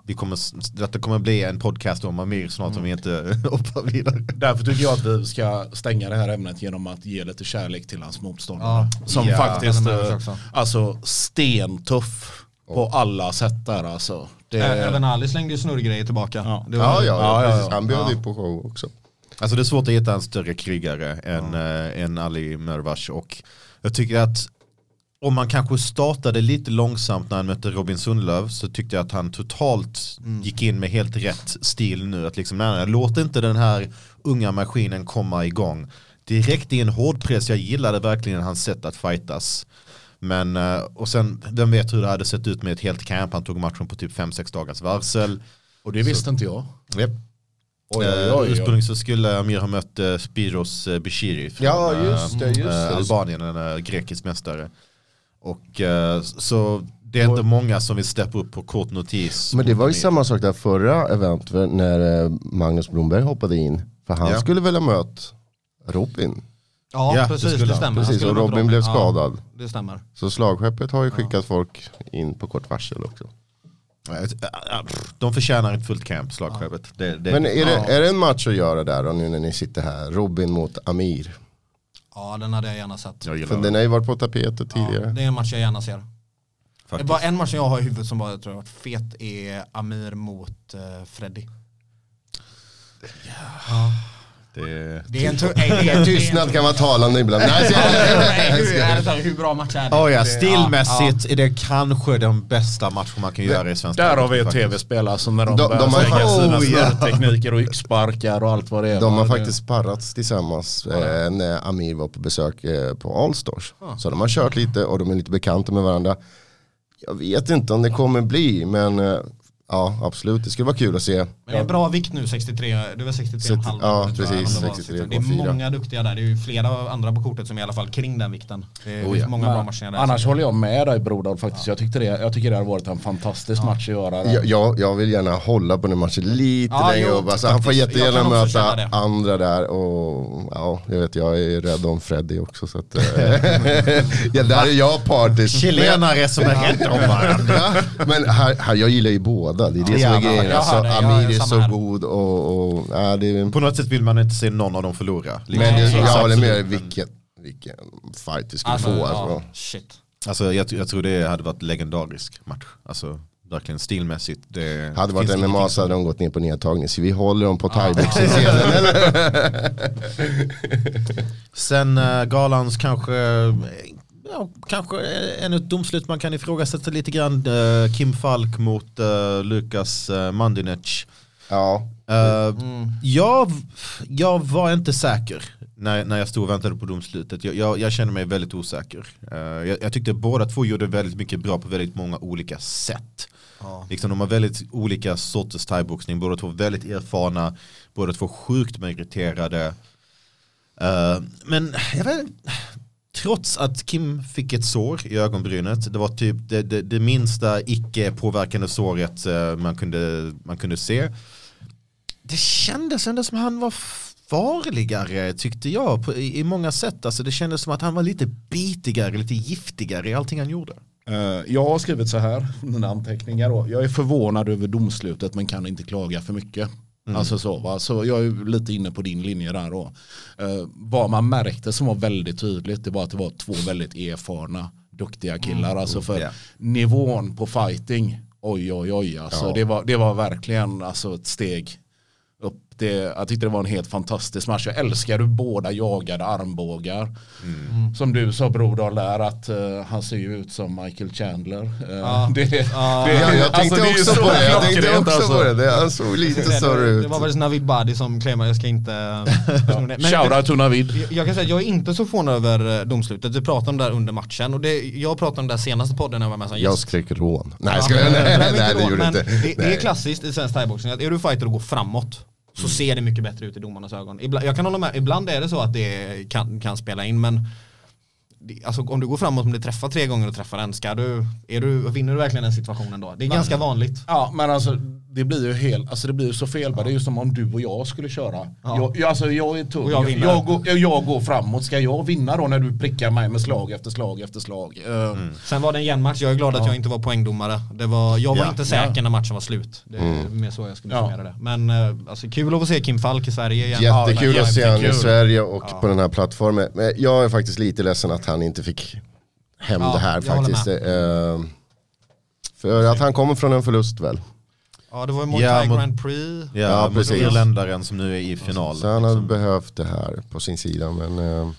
vi kommer, detta kommer bli en podcast om Amir snart om vi inte hoppar vidare. Därför tycker jag att vi ska stänga det här ämnet genom att ge lite kärlek till hans motståndare. Ja. Som Ja. faktiskt med eh, alltså stentuff på alla sätt där alltså. Det, Även Ali slängde ju snurrgrejer tillbaka. Ja. Det var- Ja, ja, Ja, ja, ja, precis. ja. Han bjöd ju på show också. Alltså det är svårt att hitta en större krigare än, äh, än Ali Mervash och jag tycker att om man kanske startade lite långsamt när han mötte Robin Sundlöv så tyckte jag att han totalt gick in med helt rätt stil nu. Att liksom, nej, nej, låt inte den här unga maskinen komma igång. Direkt i en hård press, jag gillade verkligen hans sätt att fightas. Men, eh, och sen, vem vet hur det hade sett ut med ett helt camp, han tog matchen på typ 5-6 dagars varsel. och det visste inte jag. Yep. Oj, oj, oj, Eh, oj. Ursprungligen så skulle Amir ha mött uh, Spiros Bishiri från Ja, just det, eh, just det. eh, Albanien, en grekisk mästare. Och eh, så det är inte många som vill steppa upp på kort notis. Men det var ju samma sak där förra event när eh, Magnus Blomberg hoppade in. För han Ja. skulle väl ha mött Robin. Ja, Ja, det precis, det, skulle han. stämmer. Han Precis, skulle och Robin blev skadad. Ja, det stämmer. Så slagskeppet har ju skickat folk in på kort varsel också. De förtjänar ett fullt camp, slagskeppet. Det, det, Men är det, ja. är det en match att göra där då, nu när ni sitter här? Robin mot Amir. Ja, den hade jag gärna sett. Jag För det. den har ju varit på tapetet Ja, tidigare. det är en match jag gärna ser. Faktiskt. Bara en match jag har i huvudet som bara jag tror har varit fet är Amir mot uh, Freddy. Det, Det är en det är en Tystnad kan vara talande ibland. Nej, hur, hur bra match är det? Oh ja, stilmässigt är det kanske den bästa matchen man kan göra i svensk Där har vi ett faktiskt. tv-spel alltså när de, De- börjar har- slänga sina Oh, ja. snurrtekniker och yxsparkar och allt vad det är. De har faktiskt sparrats tillsammans eh, när Amir var på besök eh, på Allstars. Så de har kört lite och de är lite bekanta med varandra. Jag vet inte om det kommer bli, men eh, ja absolut, det skulle vara kul att se. Men det är bra vikt nu, 63, det var 63 60 halv. ja, tror jag, precis, om det var. 63,4. Det är många duktiga där, det är ju flera andra på kortet som är i alla fall kring den vikten. Det är Oh ja. många bra matcher där. Annars håller jag med dig Brodal faktiskt. Jag, tyckte det, jag tycker det har varit en fantastisk match att göra. Jag, jag, jag vill gärna hålla på den matchen lite Ja, längre jo, upp. Alltså, han får jättegärna möta andra där och ja, jag vet jag är rädd om Freddy också. Så att, eh, ja, där är jag partisk. Chilenare som är rädda om varandra. Ja, men här, här, jag gillar ju båda, det är det som Ja, är grejen. jag Alltså, det, Amir är så här. god och, och ja, det är, På något sätt vill man inte se någon av dem förlora. men Liksom. det, Så jag håller med vilken, vilken fight det skulle Alltså, få. ja, Alltså. shit. Alltså, jag, jag tror det hade varit legendarisk match. Alltså, verkligen stilmässigt. Det Hade det varit MMA så hade de gått ner på nedtagning. Så vi håller dem på thaiboxningsscenen. Sen uh, galans kanske, ja, kanske en ett domslut man kan ifrågasätta lite grann. Eh, Kim Falk mot uh, Lukas uh, Mandinec. ja, Eh, jag, jag var inte säker när, när jag stod och väntade på domslutet. Jag, jag, jag kände mig väldigt osäker. Eh, jag, jag tyckte båda två gjorde väldigt mycket bra på väldigt många olika sätt. Liksom, de har väldigt olika sorters thaiboxning, båda två väldigt erfarna, båda två sjukt meriterade. Eh, men jag vet, trots att Kim fick ett sår i ögonbrynet, det var typ det, det, det minsta icke påverkande såret eh, man, kunde, man kunde se. Det kändes ändå som han var farligare tyckte jag på, i, i många sätt. Alltså, det kändes som att han var lite bitigare, lite giftigare i allting han gjorde. Eh, jag har skrivit så här, mina anteckningar då. Jag är förvånad över domslutet men kan inte klaga för mycket. Alltså så, va? så jag är lite inne på din linje där då. Uh, vad man märkte som var väldigt tydligt det var att det var två väldigt erfarna duktiga killar. Alltså för ja. nivån på fighting, oj oj oj. Alltså, Ja. det, var, det var verkligen alltså, ett steg. Det, jag tyckte det var en helt fantastisk match. Jag älskar hur båda jagade armbågar. Mm. Som du sa Brodal där att eh, han ser ju ut som Michael Chandler. Eh, Ja. det, det, Ja. Ja, jag tänkte alltså, det är ju också så på det. Jag tänkte också alltså. på det. Han såg lite större ut. det var väl Navid Badi som claimade, jag ska inte... Men- Shoutout to Navid. Jag- Jag kan säga att jag är inte så förvånad över eh, domslutet. Vi pratade om det här under matchen och det, jag pratade om det här senaste podden när jag var med som Jag gäst. skrek rån. Nej, Ja, ska jag, nej, men nej, inte nej, det gjorde men inte. Det, det är Nej. klassiskt i svensk thaiboxning att är du fighter och går framåt så ser det mycket bättre ut i domarnas ögon. Ibland, jag kan hålla med, ibland är det så att det kan, kan spela in men Alltså om du går framåt om du träffar tre gånger och träffar en, ska du, är du, vinner du verkligen den situationen då? Det är ganska vanligt. Ja men alltså det blir ju helt, alltså det blir ju så fel. Det är ju som om du och jag skulle köra. Ja. Jag, jag, alltså jag är tung. Jag Jag, går, jag, går framåt. Ska jag vinna då när du prickar mig med slag efter slag efter slag? Eh, Sen var det en jämn match, jag är glad att jag inte var poängdomare. Det var, jag var Ja, inte säker ja. när matchen var slut. Det är mer så jag skulle Ja. summera det. Men eh, alltså, kul att få se Kim Falk i Sverige igen. Jättekul Ja, att se honom i. Sverige och på den här plattformen. Men jag är faktiskt lite ledsen att han inte fick hem Ja, det här faktiskt. Eh, för att han kommer från en förlust väl. Ja det var ju Muay Ja, Thai mot- Grand Prix. Ja, Ja, mot precis. irländaren som nu är i final. Så han hade liksom. behövt det här på sin sida. Men eh,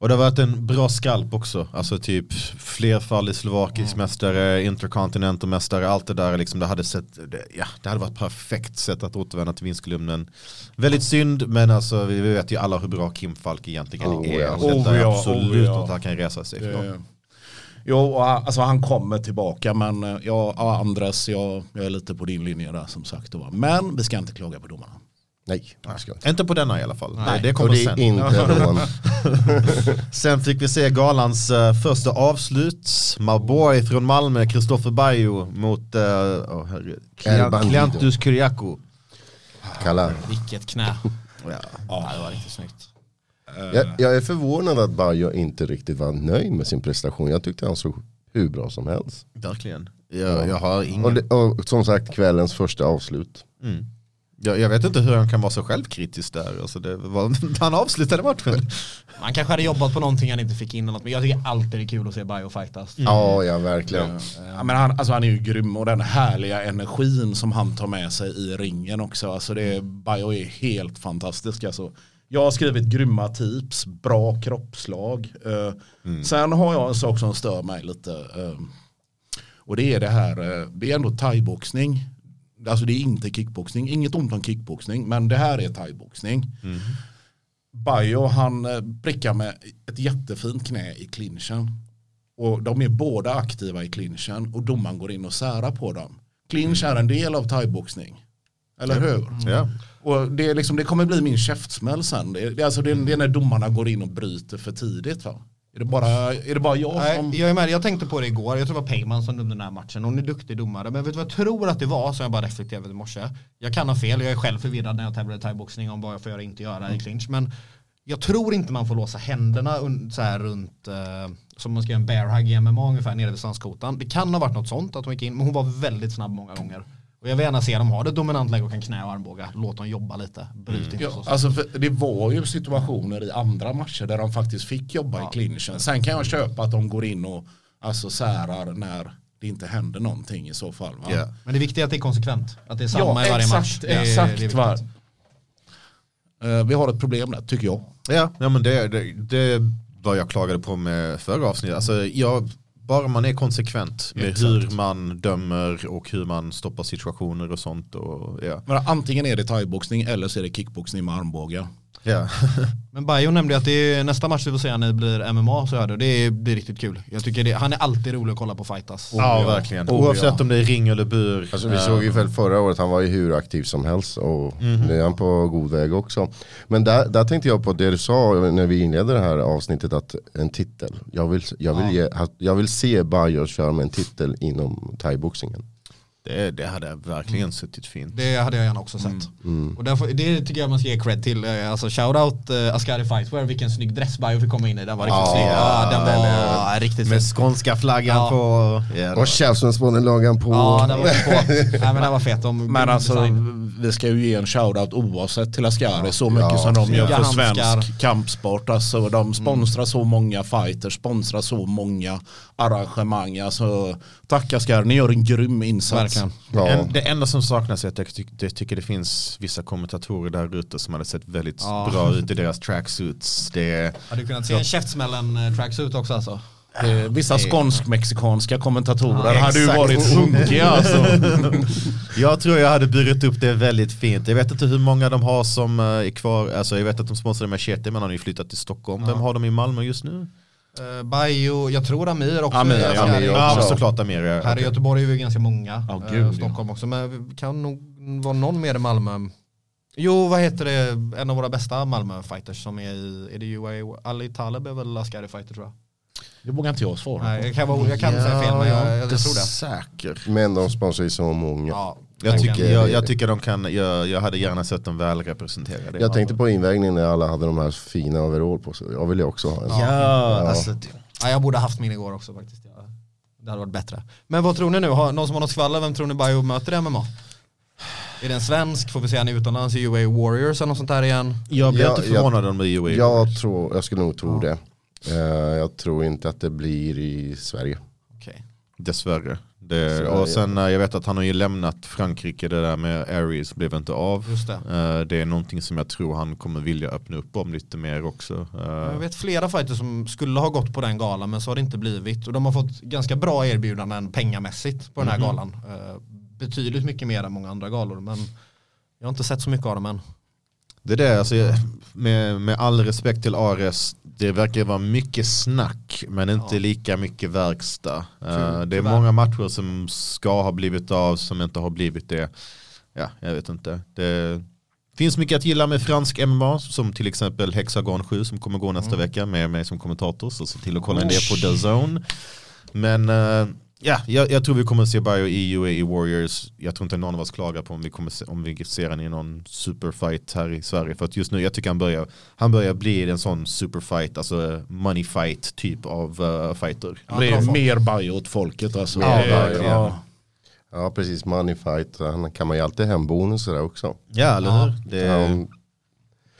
Och det har varit en bra skalp också. Alltså typ flerfaldig slovakisk mästare, intercontinental mästare, allt det där. Liksom, det, hade sett, det, ja, det hade varit perfekt sätt att återvända till vinstkolumnen. Väldigt synd, men alltså, vi vet ju alla hur bra Kim Falk egentligen Oh, är. ja. Detta Oh, är ja, absolut oh, ja. att han kan resa sig ifrån. Eh, Jo, han- alltså han kommer tillbaka men eh, ja, ja, Andres, jag, jag är lite på din linje där som sagt. Då. Men vi ska inte klaga på domarna. nej, det ska jag inte. Inte på denna i alla fall. Nej. Det Och kommer det är sen. inte. Sen fick vi se galans eh, första avslut. My boy från Malmö, Kristoffer Bajo mot uh, oh. Kliantus Kyriakou. Kalla. Vilket knä. Ja. Ja det var riktigt snyggt. Jag, jag är förvånad att Bajo inte riktigt var nöjd med sin prestation. Jag tyckte han såg hur bra som helst. Verkligen. Jag, jag har ingen... Och, det, och som sagt kvällens första avslut. Mm. Jag, jag vet inte hur han kan vara så självkritisk där. Alltså det var, han avslutade matchen. Man kanske hade jobbat på någonting han inte fick in något, men jag tycker alltid det är kul att se Bio fightas. Ja, ja verkligen. Eh, Ja, men han, alltså han är ju grym och den härliga energin som han tar med sig i ringen också. Alltså det, Bayo är helt fantastisk. Alltså. Jag har skrivit grymma tips, bra kroppslag. Eh, Sen har jag en sak som stör mig lite. eh, och det är det här, eh, det är ändå thaiboxning. Alltså det är inte kickboxning, inget ont om kickboxning, men det här är thaiboxning. Bayo han prickar med ett jättefint knä i clinchen. Och de är båda aktiva i clinchen och domaren går in och särar på dem. Clinch är en del av thaiboxning. Eller hur? Ja. Och det, är liksom, det kommer bli min käftsmäll sen. Det, alltså, det, är- det är när domarna går in och bryter för tidigt va? Är det bara, är det bara jag som... Nej, jag är med, jag tänkte på det igår, jag tror det var Peyman som dömde den här matchen, hon är duktig domare, men vet du vad jag tror att det var som jag bara reflekterade över i morse? Jag kan ha fel, jag är själv förvirrad när jag tävlar i thaiboxning om vad jag får göra och inte göra i clinch, men jag tror inte man får låsa händerna så här runt, eh, som man ska göra en bear hug i MMA ungefär nere vid svanskotan. Det kan ha varit något sånt att hon gick in, men hon var väldigt snabb många gånger. Och jag vill gärna se dem ha det dominant läge och kan knä och armbåga. Låt dem jobba lite, bryt inte Ja, så. alltså det var ju situationer i andra matcher där de faktiskt fick jobba i clinchen. Sen kan jag köpa att de går in och alltså särar när det inte händer någonting i så fall. Va? Ja. Men det viktiga är att det är konsekvent, att det är samma Ja, i varje exakt, match. Det exakt. det är va? viktigt. Eh, vi har ett problem där, tycker jag. Ja, ja men det, det, det var jag klagade på med förra avsnittet. Alltså, jag, bara man är konsekvent med Exakt. hur man dömer och hur man stoppar situationer och sånt. Och, ja. Men antingen är det thaiboxning eller så är det kickboxning med armbågar. Ja. Men Bajo nämnde att det är nästa match vi får se när det blir MMA så är det. Det blir riktigt kul. Jag tycker det, han är alltid rolig att kolla på fightas. ja, verkligen. Oh, Oavsett ja. om det är ring eller bur. Alltså vi Eh, såg ju väl förra året, han var ju hur aktiv som helst och nu är han på god väg också. Men där, där tänkte jag på det du sa när vi inledde det här avsnittet, att en titel. Jag vill, jag vill, ge, jag vill se Bajos köra med en titel inom thaiboxningen. Det, det hade verkligen suttit fint. Det hade jag gärna också sett. Och därför, det tycker jag man ska ge cred till. Eh, Alltså shoutout uh, Askari Fightwear, vilken snygg dress Bajo fick komma in i. Den var riktigt Ja, snygg. Ja, den den var riktigt Med fin. skånska flaggan Ja. på. Ja, Och käftsmällsbånden på. Ja, den var på. Nej, men den var fet. De, Men alltså design. vi ska ju ge en shoutout oavsett till Ascari så mycket Ja, som de gör för svensk kampsport. Alltså de sponsrar så många fighters, sponsrar så många arrangemang. Alltså tack Ascari, ni gör en grym insats. Verkligen. Ja. En, det enda som saknas är att jag, tyck, jag tycker det finns vissa kommentatorer där ute som hade sett väldigt Ja. bra ut i deras tracksuits. Det, Hade du kunnat se en käftsmällen uh, tracksuit också alltså? Eh, vissa skånsk-mexikanska kommentatorer Ja, hade ju varit hunkiga alltså. jag tror jag hade burit upp det väldigt fint. Jag vet inte hur många de har som eh, är kvar. Alltså, jag vet att de sponsrar Machete men han har ju flyttat till Stockholm. Vem har de i Malmö just nu? Uh, Bajo, jag tror Amir också. Amir, är ja, Amir också. Ja, såklart Amir. ja. här i. Göteborg är vi ganska många. Ja, Eh, gud, ja. Stockholm också. Men kan nog vara någon mer i Malmö. Jo, vad heter det? En av våra bästa Malmö-fighters som är i, är det UA? Ali Taleb är väl Askari fighter tror jag. Det vågar inte jag svara Nej, på. jag kan, jag kan säga fel men jag, jag, jag tror det. Säker. Men de sponsrar ju så många. Ja, Jag tycker, jag, jag tycker de kan, jag, jag hade gärna sett dem väl representerade. Jag tänkte på invägningen när alla hade de här fina overall på sig. Jag vill ju också ha en. Ja, alltså, Ja, jag borde haft min igår också faktiskt. Ja, Det hade varit bättre. Men vad tror ni nu? Har, någon som har något skvaller? Vem tror ni Bio möter i MMA? Är det en svensk? Får vi se han utomlands i UA Warriors eller något sånt där igen? jag blir Ja, inte förvånad om det är UA. Jag, tror, jag skulle nog tro det. Eh, jag tror inte att det blir i Sverige. Okej. Dessvärre. Det, och sen eh, jag vet att han har ju lämnat Frankrike, det där med Aries blev inte av. Det. Eh, det är någonting som jag tror han kommer vilja öppna upp om lite mer också. Eh, Jag vet flera fighters som skulle ha gått på den galan men så har det inte blivit. Och de har fått ganska bra erbjudanden pengamässigt på den här Mhm. galan. Eh, betydligt mycket mer än många andra galor men jag har inte sett så mycket av dem än. Det där, alltså, med, med all respekt till Ares, det verkar vara mycket snack men inte Ja. lika mycket verkstad. Eh, det är tyvärr. många matcher som ska ha blivit av som inte har blivit det. Ja, jag vet inte. Det finns mycket att gilla med fransk MMA som till exempel Hexagon 7 som kommer gå nästa vecka med mig som kommentator så se till att kolla in det på The Zone. Men eh, ja, jag, jag tror vi kommer se Bio i UAE Warriors. Jag tror inte någon av oss klagar på om vi, kommer se, om vi ser den i någon superfight här i Sverige. För att just nu, jag tycker han börjar, han börjar bli en sån superfight, alltså money fight typ av uh, fighter. Det är mer bio åt folket alltså. Bio. ja. Ja precis, money fight. Han kan man ju alltid hembonusar där också. Ja, eller hur? Det, Ja,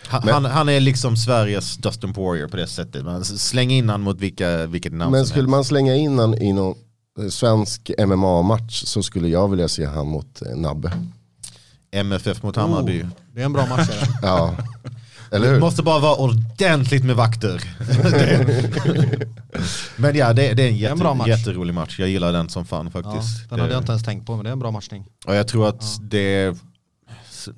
han, men- han, han är liksom Sveriges Dustin Poirier på det sättet. Man slänger in han mot vilka, vilket namn Men som skulle helst. man slänga in han i någon eh, svensk MMA-match så skulle jag vilja se han mot eh, Nabbe. MFF mot Hammarby. Oh, det är en bra match. är det. Ja, eller Det hur? måste bara vara ordentligt med vakter. Det- men ja, det, det är en, jätte, en bra match. jätterolig match. Jag gillar den som fan Ja, faktiskt. den hade Det- jag inte ens tänkt på men det är en bra matchning. Och jag tror att det,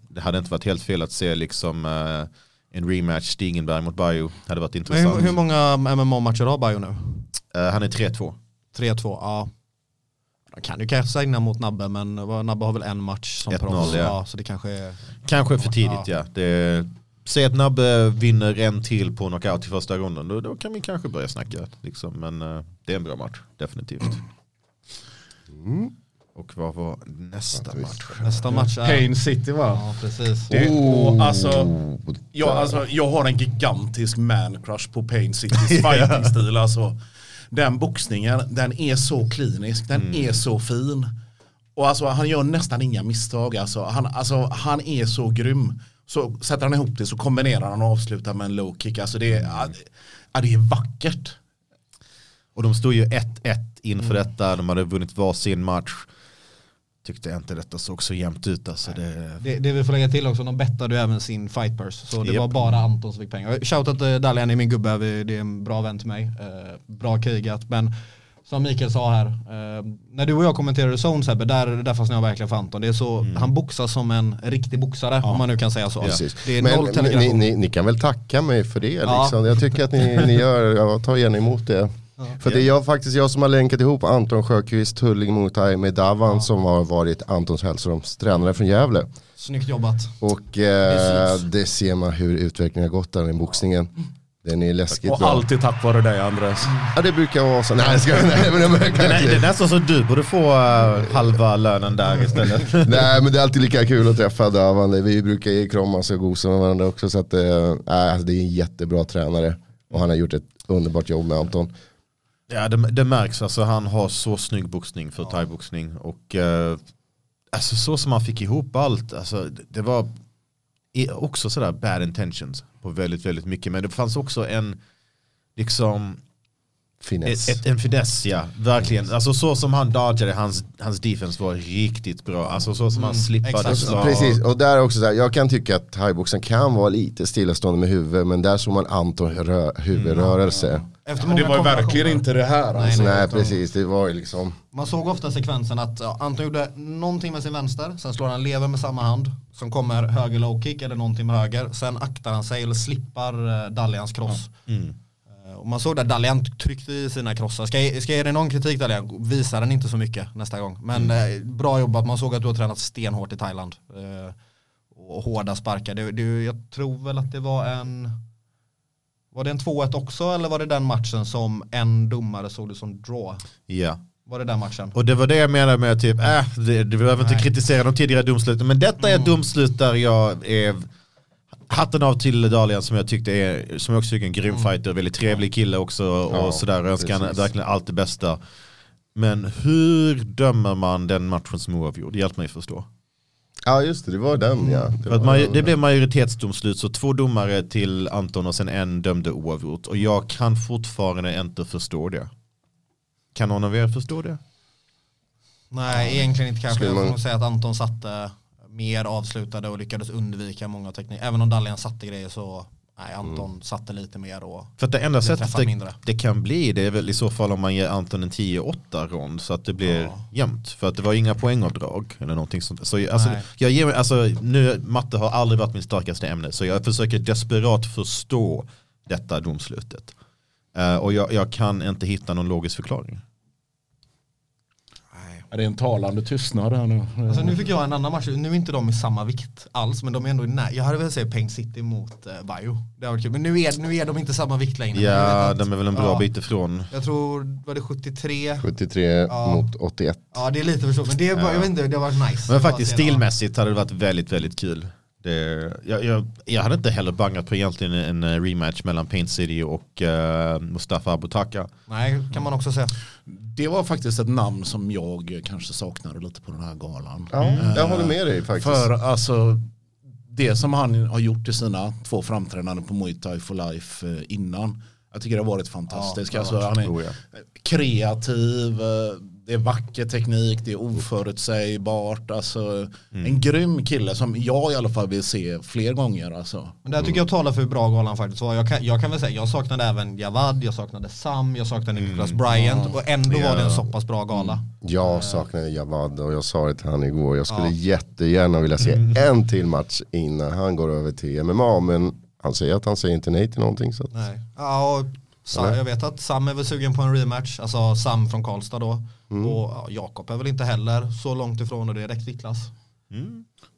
det hade inte varit helt fel att se liksom eh, en rematch Stigenberg mot Bajo. hade varit Men intressant. hur, hur många MMA-matcher har Bio nu? Eh, han är 3-2. 3-2, ja. De kan ju kanske signa mot Nabbe men Nabbe har väl en match som 1-0, proffs. ja. Ja, så det kanske är... Kanske för tidigt Ja. ja. Det, säg att Nabbe vinner en till på knockout i första ronden. Då, då kan vi kanske börja snacka. Liksom. Men eh, det är en bra match, definitivt. Och vad var nästa match? Nästa match är... Pain City va? Ja, precis. Det, alltså, Oh, jag, alltså, jag har en gigantisk man crush på Pain Citys fighting-stil. Alltså. Den boxningen, den är så klinisk, den är så fin. Och alltså, han gör nästan inga misstag. Alltså, han, alltså, han är så grym. Så sätter han ihop det så kombinerar han och avslutar med en low kick. Alltså, det, är, ja, det- är vackert. Och de stod ju 1-1 inför detta. De hade vunnit varsin match. Tyckte inte detta såg så jämnt ut. Alltså det, Det, det vi får lägga till också, de bettade ju även sin fight purse. Så det Japp. var bara Anton som fick pengar. Shoutout till Dalian är min gubbe, det är en bra vän till mig. Eh, bra krigat. Men som Mikael sa här, eh, när du och jag kommenterade Zone Sebbe, där, där fastnade jag verkligen för Anton. Det är så, Han boxar som en riktig boxare, om man nu kan säga så. Precis. Det är Men noll ni, ni, ni kan väl tacka mig för det Ja. liksom. Jag tycker att ni, ni gör, jag tar gärna emot det. För det är jag, faktiskt jag som har länkat ihop Anton Sjöqvist, Tulling Muay med Davan som har varit Antons hälsorums tränare från Gävle. Snyggt jobbat. Och eh, det ser man hur utvecklingen har gått där i boxningen. Den är läskigt Och bra. alltid tack vare dig Andreas. Ja det brukar vara så. Nej, ska, nej, men det kan Nej, det är nästan så du borde få eh, halva lönen där istället. Nej men det är alltid lika kul att träffa Davan. Vi brukar ju kramas och gosa med varandra också. Så att, alltså, det är en jättebra tränare. Och han har gjort ett underbart jobb med Anton. Ja det, det märks, alltså, han har så snygg boxning för thaiboxning. Och eh, alltså, så som han fick ihop allt, alltså, det, det var också sådär bad intentions på väldigt, väldigt mycket. Men det fanns också en, liksom, Finess. ett, en finess, ja. Verkligen. Alltså så som han dodgade, hans, hans defense var riktigt bra. Alltså så som han slippade slag. Precis, och där också så här, jag kan tycka att thaiboxen kan vara lite stillastående med huvudet, men där såg man Anton rö- huvudrörelse. Efter Men det var ju verkligen inte det här. Alltså. Nej, Nej, utan- precis, det var ju liksom, Man såg ofta sekvensen att ja, Anton gjorde någonting med sin vänster, sen slår han lever med samma hand, som kommer höger low kick eller någonting med höger, sen aktar han sig eller slippar eh, Dalians kross. Mm. Eh, Och man såg där Dalian tryckte i sina krossar. Ska jag, ska jag ge dig någon kritik Dalian, visa den inte så mycket nästa gång. Men eh, bra jobbat, man såg att du har tränat stenhårt i Thailand. Eh, och hårda sparkar. Det, det, jag tror väl att det var en var det en 2-1 också eller var det den matchen som en domare såg det som draw? Ja. Var det den matchen? Och det var det jag menade med typ, äh, det, det behöver inte kritisera de tidigare domsluten. Men detta är ett domslut där jag är hatten av till Dalian som jag tyckte är, som jag också tycker är en grym fighter, väldigt trevlig kille också och Ja, sådär. Önskar han precis. verkligen allt det bästa. Men hur dömer man den matchen som oavgjord? Hjälp mig förstå. Ja just det, det var den ja. Det, För att maj- det blev majoritetsdomslut så två domare till Anton och sen en dömde oavgjort. Och jag kan fortfarande inte förstå det. Kan någon av er förstå det? Nej, egentligen inte kanske. Skulle Jag man- nog säga att Anton satte mer avslutade och lyckades undvika många tekniker. Även om Dalian satte grejer så, nej Anton satte lite mer och För att det enda sättet det, mindre. det kan bli det är väl i så fall om man ger Anton en 10-8 rond så att det blir Ja. jämnt. För att det var inga poängavdrag eller någonting sånt. Så alltså, Nej. jag ger alltså, nu, matte har aldrig varit min starkaste ämne så jag försöker desperat förstå detta domslutet. Eh, och jag, jag kan inte hitta någon logisk förklaring. Är det en talande tystnad här nu? Alltså nu fick jag en annan match, nu är inte de i samma vikt alls men de är ändå i när. Jag hade velat säga Pain City mot eh, Bio. Det kul. Men nu är, nu är de inte samma vikt längre. Ja, de är väl en bra ja, bit ifrån. Jag tror, var det 73? 73 Ja. mot 81. Ja det är lite för så, men det, är bara, jag vet inte, det har varit nice. Men faktiskt stilmässigt hade det varit väldigt, väldigt kul. Det, jag, jag, jag hade inte heller bangat på egentligen en rematch mellan Paint City och eh, Mustafa Abutaka. Nej, kan man också säga. Det var faktiskt ett namn som jag kanske saknade lite på den här galan. Ja, jag håller med dig faktiskt. För alltså det som han har gjort i sina två framträdanden på Muay Thai for Life eh, innan. Jag tycker det har varit fantastiskt. Ja, alltså, han är kreativ, det är vacker teknik, det är oförutsägbart. Alltså, En grym kille som jag i alla fall vill se fler gånger. Alltså. Men det här tycker jag talar för hur bra galan faktiskt var. Jag kan, jag kan väl säga, jag saknade även Javad, jag saknade Sam, jag saknade Nicholas Bryant och ändå var det en så pass bra gala. Jag saknar Javad och jag sa det till han igår. Jag skulle jättegärna vilja se en till match innan han går över till MMA. Men han säger att han säger inte nej till någonting. Så att, Nej. Ja, och Sam, jag vet att Sam är väl sugen på en rematch, alltså Sam från Karlstad då. Och ja, Jakob är väl inte heller så långt ifrån och det är rätt viktklass.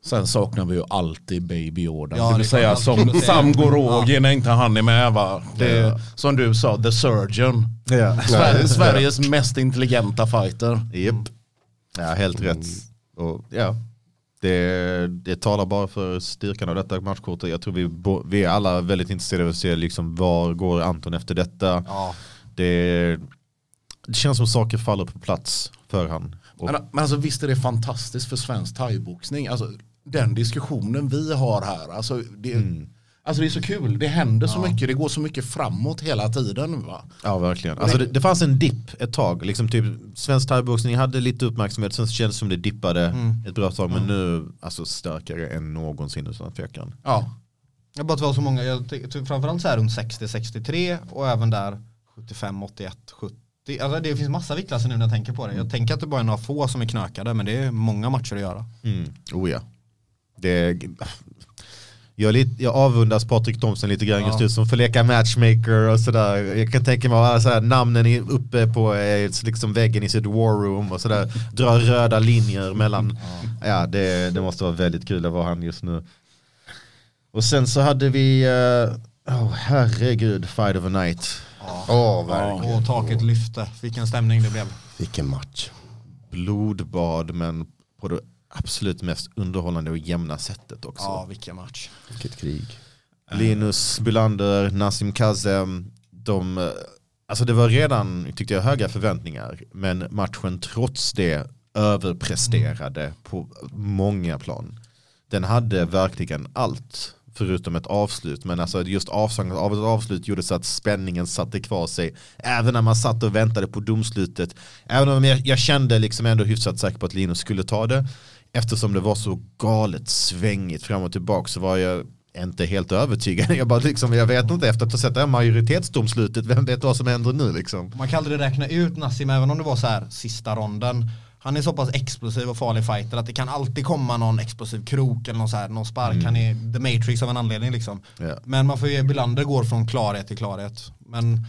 Sen saknar vi ju alltid Baby Yoda. Ja, det det vill kan säga som. Sam Gorogi när inte han är med va. Det är, som du sa, the surgeon. Sver- Sveriges mest intelligenta fighter. Japp. Ja, helt rätt. Och, ja. Det, det talar bara för styrkan av detta matchkortet. Jag tror vi, vi är alla väldigt intresserade av att se liksom, var går Anton efter detta. Ja. Det, det känns som saker faller på plats för han. Och, Men, men alltså visst är det fantastiskt för svensk thaiboxning. Alltså, den diskussionen vi har här. Alltså det, Mm. Alltså det är så kul. Det händer så mycket. Det går så mycket framåt hela tiden. Va? Ja verkligen. Alltså det, det fanns en dipp ett tag. Liksom typ, svensk thaiboxning hade lite uppmärksamhet, sen kändes det som det dippade ett bra tag. Men nu, alltså starkare än någonsin utan tvekan. Ja. Jag bara att det var så många, jag framförallt så här runt 60-63 och även där 75, 81, 70. Alltså det finns massa viktklasser nu när jag tänker på det. Jag tänker att det bara är några få som är knökade men det är många matcher att göra. Mm. Oh ja. Det, jag, är lite, jag avundas Patrik Thomsen lite grann just nu som får leka matchmaker och sådär. Jag kan tänka mig att sådär, namnen är uppe på eh, liksom väggen i sitt war room och sådär. Dra röda linjer mellan. Ja, det, det måste vara väldigt kul att vara han just nu. Och sen så hade vi, eh, oh, herregud, Fight of a Night. Åh, verkligen. Och taket lyfte, vilken stämning det blev. Vilken match. Blodbad men på det absolut mest underhållande och jämna sättet också. Ja, vilken match. Vilket krig. Linus Bylander, Nassim Kazem, de, eh, alltså det var redan, tyckte jag, höga förväntningar. Men matchen trots det överpresterade på många plan. Den hade verkligen allt förutom ett avslut. Men alltså just avsaknaden av ett avslut gjorde så att spänningen satte kvar sig. Även när man satt och väntade på domslutet. Även om jag, jag kände liksom ändå hyfsat säker på att Linus skulle ta det. Eftersom det var så galet svängigt fram och tillbaka så var jag inte helt övertygad. Jag, bara liksom, jag vet inte efter att ha sett det här majoritetsdomslutet, vem vet vad som händer nu liksom. Man kan aldrig räkna ut Nassim även om det var så här sista ronden. Han är så pass explosiv och farlig fighter att det kan alltid komma någon explosiv krok eller någon, så här, någon spark. Han är the matrix av en anledning liksom. Ja. Men man får ju, Bylander går från klarhet till klarhet. Men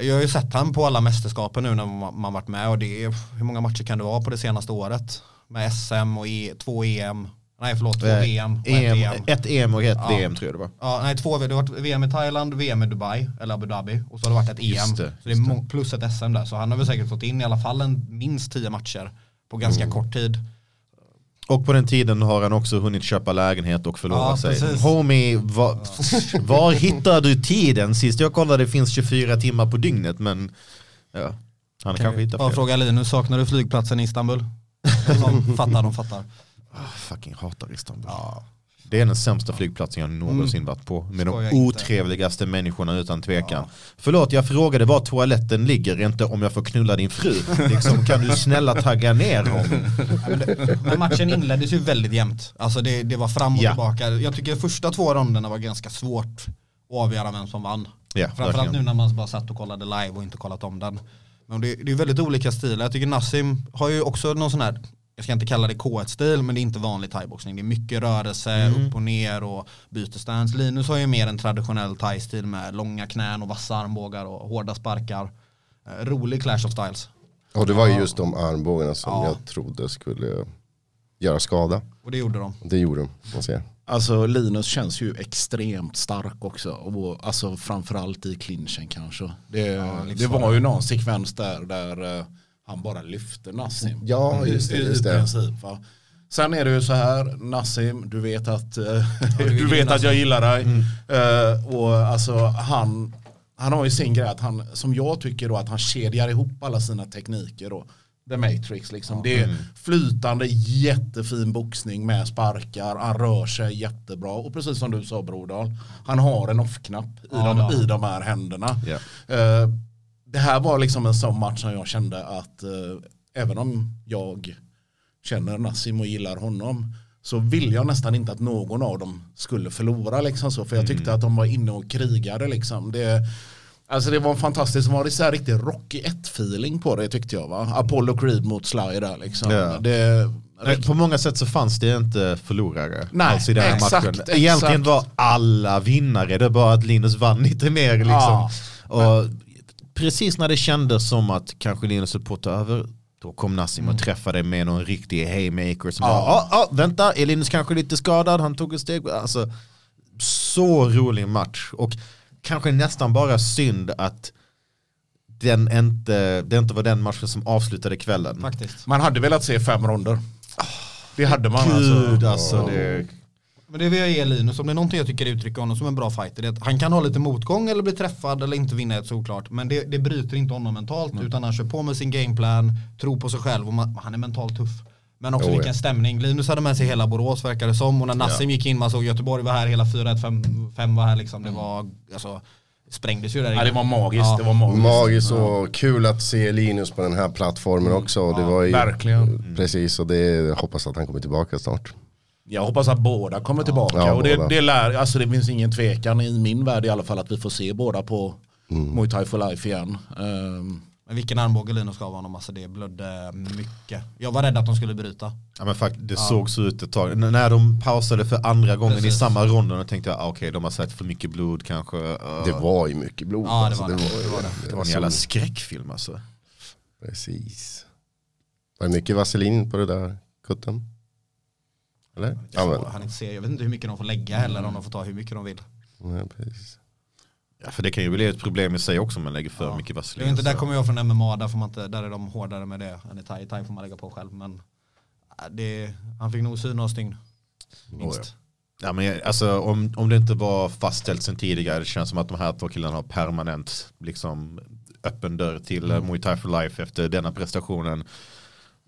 jag har ju sett han på alla mästerskapen nu när man, man varit med och det är, hur många matcher kan det vara på det senaste året? Med SM och e, två EM. Nej förlåt, två Eh, VM och EM, ett EM. Ett EM och ett Ja. VM tror jag det var. Ja, nej, två, det har varit VM i Thailand, VM i Dubai, eller Abu Dhabi och så har det varit ett EM. Det, så det är plus ett SM där. Så han har väl säkert fått in i alla fall en, minst tio matcher på ganska Mm. kort tid. Och på den tiden har han också hunnit köpa lägenhet och förlova Ja, sig. precis. Homie, var, var hittar du tiden? Sist jag kollade det finns 24 timmar på dygnet men ja, han kanske hittar Bara fel. fråga Linus, saknar du flygplatsen i Istanbul? De fattar, de fattar. Ah, fucking hatar Istanbul. Det är den sämsta flygplatsen jag någonsin varit på. Med de Skoja inte. otrevligaste människorna utan tvekan. Förlåt, jag frågade var toaletten ligger, inte om jag får knulla din fru. Liksom, kan du snälla tagga ner honom? Men matchen inleddes ju väldigt jämnt. Alltså det, det var fram och Ja. tillbaka. Jag tycker första två ronderna var ganska svårt att avgöra vem som vann. Ja, Framförallt verkligen. nu när man bara satt och kollade live och inte kollat om den. Men det, det är väldigt olika stilar. Jag tycker Nassim har ju också någon sån här, jag ska inte kalla det K1-stil, men det är inte vanlig thaiboxning. Det är mycket rörelse, Mm. upp och ner och byter stance. Linus har ju mer en traditionell thai-stil med långa knän och vassa armbågar och hårda sparkar. Eh, rolig clash of styles. Och det var ju just de armbågarna som Ja. jag trodde skulle göra skada. Och det gjorde de. Det gjorde de, man ser. Alltså Linus känns ju extremt stark också. Och, alltså framförallt i clinchen kanske. Det, det var ju någon sekvens där, där eh, han bara lyfte Nassim. Ja, just det, I, just i det. princip va. Sen är det ju så här, Nassim, du vet att, eh, du vet att jag gillar dig. Eh, och alltså han, han har ju sin grej att han, som jag tycker då, att han kedjar ihop alla sina tekniker då. The Matrix liksom. Det är flytande jättefin boxning med sparkar. Han rör sig jättebra. Och precis som du sa Brodal. Han har en off-knapp i, Ja, de, ja. i de här händerna. Ja. Eh, det här var liksom en sån match som jag kände att eh, även om jag känner Nassim och gillar honom så vill jag nästan inte att någon av dem skulle förlora liksom så för jag tyckte Mm. att de var inne och krigade liksom. Det, alltså det var en fantastisk, det var så här riktigt Rocky 1-feeling på det tyckte jag va. Apollo Creed mot Sly där liksom. Ja. Det, På många sätt så fanns det inte förlorare Nej, alls i den här exakt, matchen. exakt. Egentligen var alla vinnare, det är bara att Linus vann lite mer. Liksom. Ja. Och precis när det kändes som att kanske Linus är på att ta över, då kom Nassim och träffade med någon riktig haymaker som Mm. Ja. bara, ah, ah, vänta, är Linus kanske lite skadad? Han tog ett steg. Alltså, så rolig match. Och kanske nästan bara synd att den inte, det inte var den matchen som avslutade kvällen. Faktiskt. man hade velat se fem ronder. Det hade man Gud alltså. alltså. Det, Men det vill jag ge Linus, om det är någonting jag tycker uttrycker honom som en bra fighter, det är att han kan ha lite motgång eller bli träffad eller inte vinna ett såklart. Men det, det bryter inte honom mentalt utan han kör på med sin gameplan, tror på sig själv och man, han är mentalt tuff. Men också Oh, vilken ja. stämning. Linus hade med sig hela Borås verkar det som och när Nassim gick in man såg Göteborg var här, hela 4-1, 5 var här liksom. Det var, alltså, sprängdes ju där Ja, det var magiskt. Ja. Det var magiskt. Magiskt och kul att se Linus på den här plattformen också. Och det var ju, verkligen. Precis, och det, jag hoppas att han kommer tillbaka snart. Jag hoppas att båda kommer tillbaka. Ja, och det, båda. det, lär, alltså det finns ingen tvekan i min värld i alla fall att vi får se båda på Mm. Muay Thai for Life igen. Ehm, Men vilken armbåge Linus gav honom, alltså det blödde mycket. Jag var rädd att de skulle bryta. Ja men faktiskt, det såg så ut ett tag. N- när de pausade för andra gången Precis. i samma ronden och tänkte jag, ah, okej de har sett för mycket blod kanske. Uh, Det var ju mycket blod. Ja, det alltså, var det. Det var det. det var en jävla skräckfilm alltså. Precis. Var det mycket vaselin på det där kutten? Eller? Ja, han inte ser, jag vet inte hur mycket de får lägga heller, om de får ta hur mycket de vill. nej, precis. Ja, för det kan ju bli ett problem i sig också om man lägger för Ja. mycket Jag vaselin. vet inte, där kommer jag från MMA, där, får man inte, där är de hårdare med det än i thai. I thai får man lägga på själv, men äh, det, han fick nog syna och stygn. Minst. Ja, men jag- alltså, om, om det inte var fastställt sedan tidigare, det känns som att de här två killarna har permanent liksom, öppen dörr till mm. Muay Thai for Life efter denna prestationen.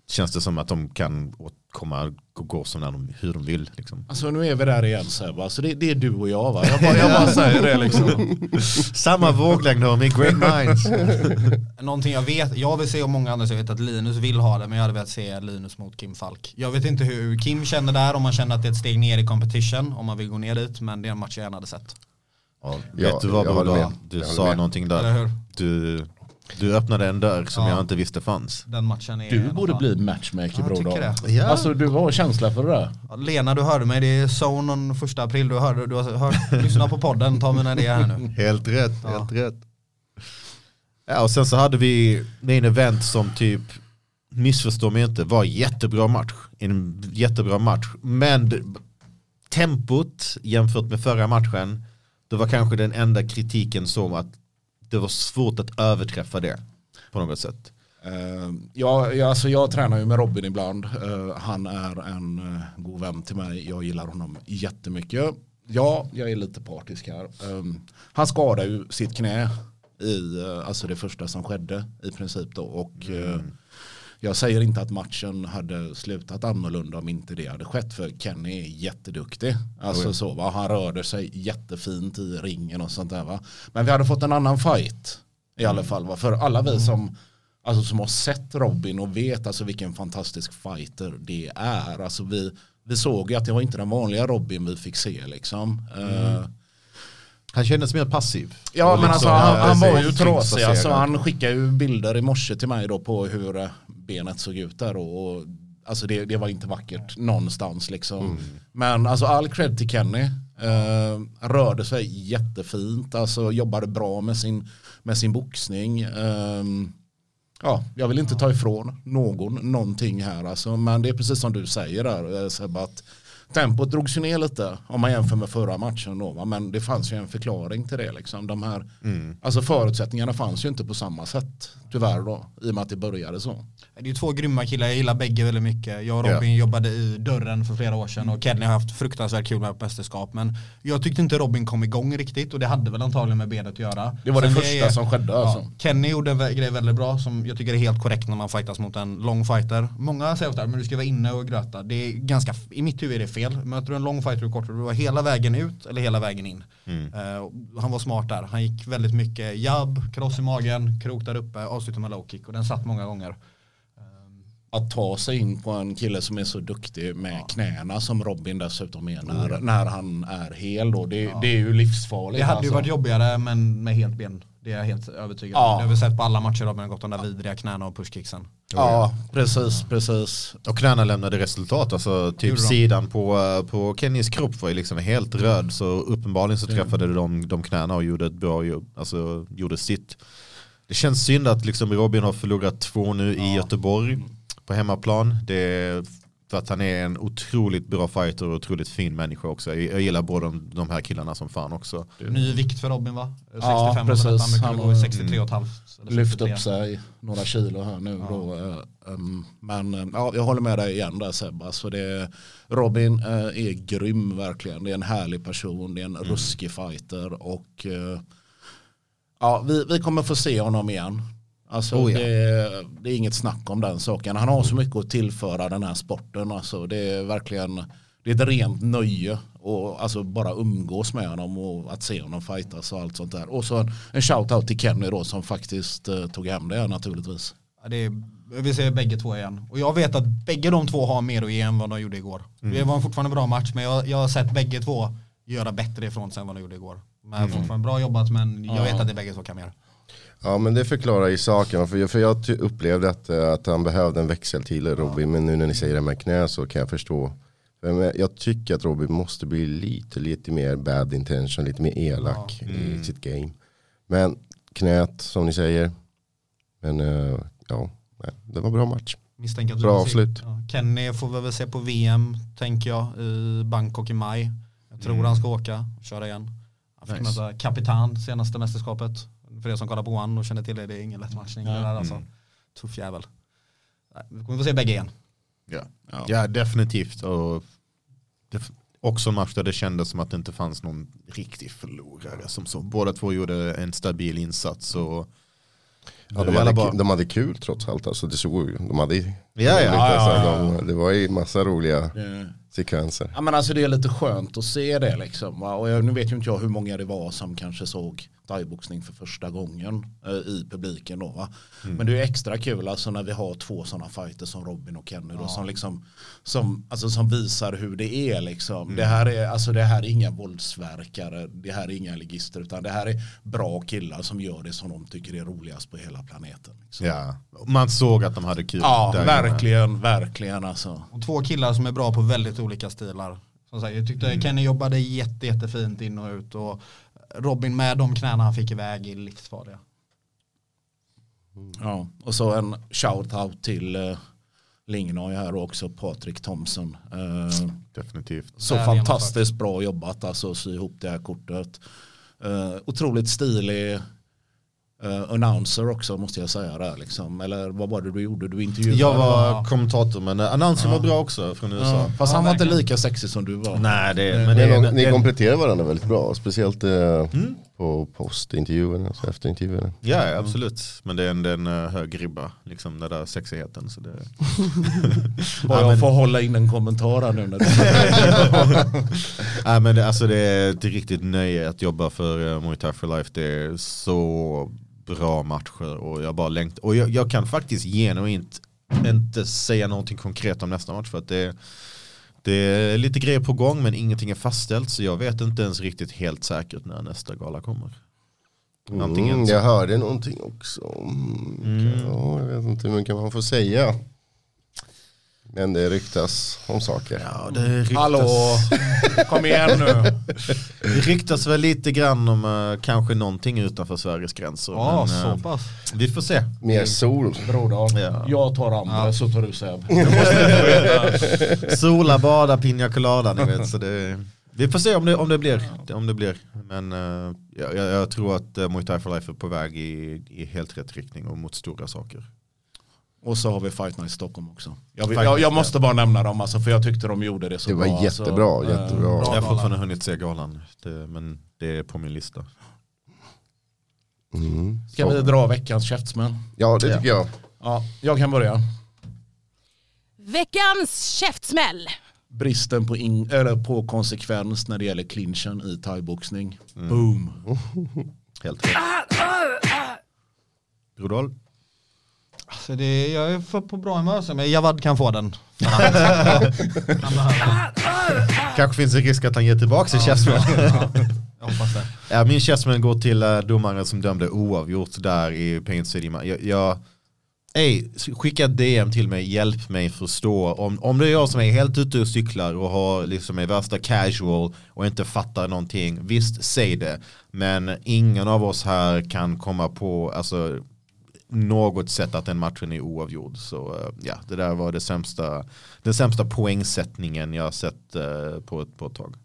Känns det som att de kan komma och gå som när de, hur de vill. Liksom. alltså nu är vi där igen Sebbe. Alltså det, det är du och jag va? Jag bara, jag bara säger det liksom. Samma våglängd homie, great minds. Någonting jag vet, jag vill se och många andra, så jag vet att Linus vill ha det, men jag hade velat se Linus mot Kim Falk. Jag vet inte hur Kim känner där, om man känner att det är ett steg ner i competition, om man vill gå ner dit, men det är en match jag gärna hade sett. Ja, vet du vad med. Du sa någonting Eller där. hur? Du, du öppnade en dörr som Ja. jag inte visste fanns. Den matchen är... Du borde bli matchmaker Ja, det. Ja. Alltså du har känsla för det där. Ja, Lena du hörde mig, det är Zone första april, du hörde, du har hört, lyssna på podden, ta mina idéer här nu. Helt rätt, Ja. helt rätt. Ja, och sen så hade vi main event som typ missförstå mig inte, var jättebra match. En jättebra match. Men tempot jämfört med förra matchen, det var kanske den enda kritiken som att det var svårt att överträffa det på något sätt. Eh, ja, ja, alltså jag tränar ju med Robin ibland. Eh, han är en uh, god vän till mig. Jag gillar honom jättemycket. Ja, jag är lite partisk här. Um, han skadade ju sitt knä i uh, alltså det första som skedde i princip då. Och uh, jag säger inte att matchen hade slutat annorlunda om inte det hade skett. För Kenny är jätteduktig. Alltså så, va? Han rörde sig jättefint i ringen och sånt där. Va? Men vi hade fått en annan fight i alla fall. Va? För alla vi som alltså som har sett Robin och vet alltså vilken fantastisk fighter det är. Alltså vi, vi såg ju att det var inte den vanliga Robin vi fick se liksom. Eh, Han kändes mer passiv. Ja men liksom, alltså han, han var ju trasig. Alltså, han skickade ju bilder i morse till mig då på hur eh, benet såg ut där. Och, och, alltså det, det var inte vackert någonstans liksom. Men alltså all cred till Kenny. Eh, rörde sig jättefint. Alltså jobbade bra med sin, med sin boxning. Ehm, Ja, jag vill inte ta ifrån någon någonting här alltså, men det är precis som du säger där eh, Sebbe, att tempot drogs ju ner lite om man jämför med förra matchen då, va? men det fanns ju en förklaring till det liksom. De här, alltså förutsättningarna fanns ju inte på samma sätt tyvärr då, i och med att det började så. Det är ju två grymma killar, jag gillar bägge väldigt mycket. Jag och Robin jobbade i dörren för flera år sedan och Kenny har haft fruktansvärt kul med mästerskap. Men jag tyckte inte Robin kom igång riktigt och det hade väl antagligen med benet att göra. Det var det Sen första är- som skedde alltså. Kenny gjorde en grej väldigt bra som jag tycker är helt korrekt när man fightas mot en lång fighter. Många säger ofta men du ska vara inne och gröta. Det är ganska, i mitt huvud är det fel. Möter du en lång fighter och kort, du var hela vägen ut eller hela vägen in. Eh, och han var smart där. Han gick väldigt mycket jabb, kross i magen, krok där uppe, avslutade med low kick och den satt många gånger. Att ta sig in på en kille som är så duktig med knäna som Robin dessutom är när, när han är hel då. Det, det är ju livsfarligt. Det hade ju alltså. varit jobbigare men med helt ben. Det är jag helt övertygad om. Ja. Det har vi sett på alla matcher Robin har gått de där vidriga knäna och pushkicksen. Ja, precis, precis. Och knäna lämnade resultat, alltså typ sidan på, eh, på Kennys kropp var ju liksom helt röd så uppenbarligen så träffade de, de knäna och gjorde ett bra jobb, alltså gjorde sitt. Det känns synd att liksom Robin har förlorat två nu i Göteborg på hemmaplan. Det är för att han är en otroligt bra fighter och otroligt fin människa också. Jag, jag gillar båda de, de här killarna som fan också. Ny vikt för Robin va? 65 Ja, precis. Han brukar gå i har- 63 och halvt. lyft 63. upp sig några kilo här nu då. eh, Men eh, ja, jag håller med dig igen där Sebba. Så det, Robin eh, är grym verkligen. Det är en härlig person, det är en ruskig fighter och ja, vi, vi kommer få se honom igen. Alltså, Oh, ja. det, det är inget snack om den saken. Han har så mycket att tillföra den här sporten. Alltså, det är verkligen det är ett rent nöje och alltså bara umgås med honom och att se honom fightas och allt sånt där. Och så en, en shout-out till Kenny då som faktiskt eh, tog hem det naturligtvis. Ja, det är, jag vill se bägge två igen. Och jag vet att bägge de två har mer att ge än vad de gjorde igår. Det var fortfarande en bra match men jag, jag har sett bägge två göra bättre ifrån sig än vad de gjorde igår. Men fortfarande bra jobbat men jag vet att det bägge två kan mer. Ja men det förklarar ju saken. För jag, för jag upplevde att, eh, att han behövde en växeltid Robin. Men nu när ni säger det med knä så kan jag förstå. För jag- Jag tycker att Robin måste bli lite, lite mer bad intention. Lite mer elak i sitt game. Men knät som ni säger. Men eh, ja, det var bra match. Misstänker att du Bra avslut. Ja, Kenny får vi väl se på VM tänker jag i Bangkok i maj. Jag tror han ska åka och köra igen. Han fick Nice. möta Kapitan senaste mästerskapet. För er som kollar på One och känner till det, det är ingen lätt matchning. Där, alltså. Tuff jävel. Vi kommer få se bägge igen. Ja, Ja. ja definitivt. Och def- också en match där det kändes som att det inte fanns någon riktig förlorare. Som så. Båda två gjorde en stabil insats. Och Ja, de, är hade, bara- de hade kul trots allt. Alltså, det såg ju, de hade Ja, ja, alltså, ja, De, Det var ju massa roliga Sekvenser. Ja men alltså det är lite skönt att se det liksom. Va? Och jag, nu vet ju inte jag hur många det var som kanske såg thaiboxning för första gången eh, i publiken då va. Men det är extra kul alltså när vi har två sådana fighters som Robin och Kenny då som liksom som, alltså, som visar hur det är liksom. Det, här är, alltså, det här är inga våldsverkare, det här är inga ligister utan det här är bra killar som gör det som de tycker är roligast på hela planeten. Liksom. ja, man såg att de hade kul. Ja, där. verkligen, verkligen alltså. Och två killar som är bra på väldigt olika stilar. Som sagt, jag tyckte Kenny jobbade jätte, jättefint in och ut och Robin med de knäna han fick iväg är livsfarliga. Ja, och så en shout-out till uh, Lingnoy här och också Patrik Thomsen. Eh, Definitivt. så fantastiskt bra jobbat alltså att sy ihop det här kortet. Eh, otroligt stilig uh, announcer också måste jag säga där liksom. Eller vad var det du gjorde? Du intervjuade? Jag var kommentator men uh, annonsen var bra också från USA. Ja, fast han var inte lika sexig som du var. Nej, det, men Men det, är- ni kompletterar varandra väldigt bra, speciellt eh, på postintervjuerna, alltså efterintervjuerna. Ja, ja, absolut. Men det är en, det är en eh, hög ribba, liksom den där sexigheten. Så det... Bara jag får hålla in en kommentar här nu när du Nej, men det, alltså det är ett riktigt nöje att jobba för uh, Muay Thai for Life. Det är så bra matcher och jag bara längtar. Och jag, jag kan faktiskt genuint inte säga någonting konkret om nästa match för att det, det är lite grejer på gång men ingenting är fastställt så jag vet inte ens riktigt helt säkert när nästa gala kommer. Mm, jag hörde någonting också. Mm. Ja, jag vet inte hur mycket man får säga. Men det ryktas om saker. Ja, det ryktas, Hallå, kom igen nu. det ryktas väl lite grann om uh, kanske någonting utanför Sveriges gränser. Ja, men, så eh, pass. vi får se. Mer sol. Broder, Ja. jag tar andra så tar du Seb. Sola, bada, pina colada ni vet. Så det, vi får se om det, om det blir. Om det blir. Men jag, jag, jag tror att uh, Muay Thai for Life är på väg i, i helt rätt riktning och mot stora saker. Och så har vi Fight Night Stockholm också. Jag, vill, jag, jag måste bara nämna dem alltså, för jag tyckte de gjorde det så Det var bra. jättebra, alltså. jättebra. Eh, Jag har fortfarande hunnit se galan. Det, men det är på min lista. Mm. Ska vi dra veckans käftsmäll? Ja, det tycker jag. Ja, jag kan börja. Veckans käftsmäll. Bristen på, in, eller på konsekvens när det gäller clinchen i thaiboxning. Boom. Helt rätt. Brodal? Så det, jag är för på bra humör men Javad kan få den. Kanske finns en risk att han ger tillbaka sin käftsmäll. Jag hoppas det. Ja, min käftsmäll går till uh, domaren som dömde oavgjort där i Paint City. Jag, jag, ey, skicka DM till mig, hjälp mig förstå. Om, om det är jag som är helt ute och cyklar och har liksom är värsta casual och inte fattar någonting, visst säg det. Men ingen av oss här kan komma på alltså, något sätt att den matchen är oavgjord. Så eh, ja, det där var det sämsta, den sämsta poängsättningen jag har sett eh, på, ett, på ett tag.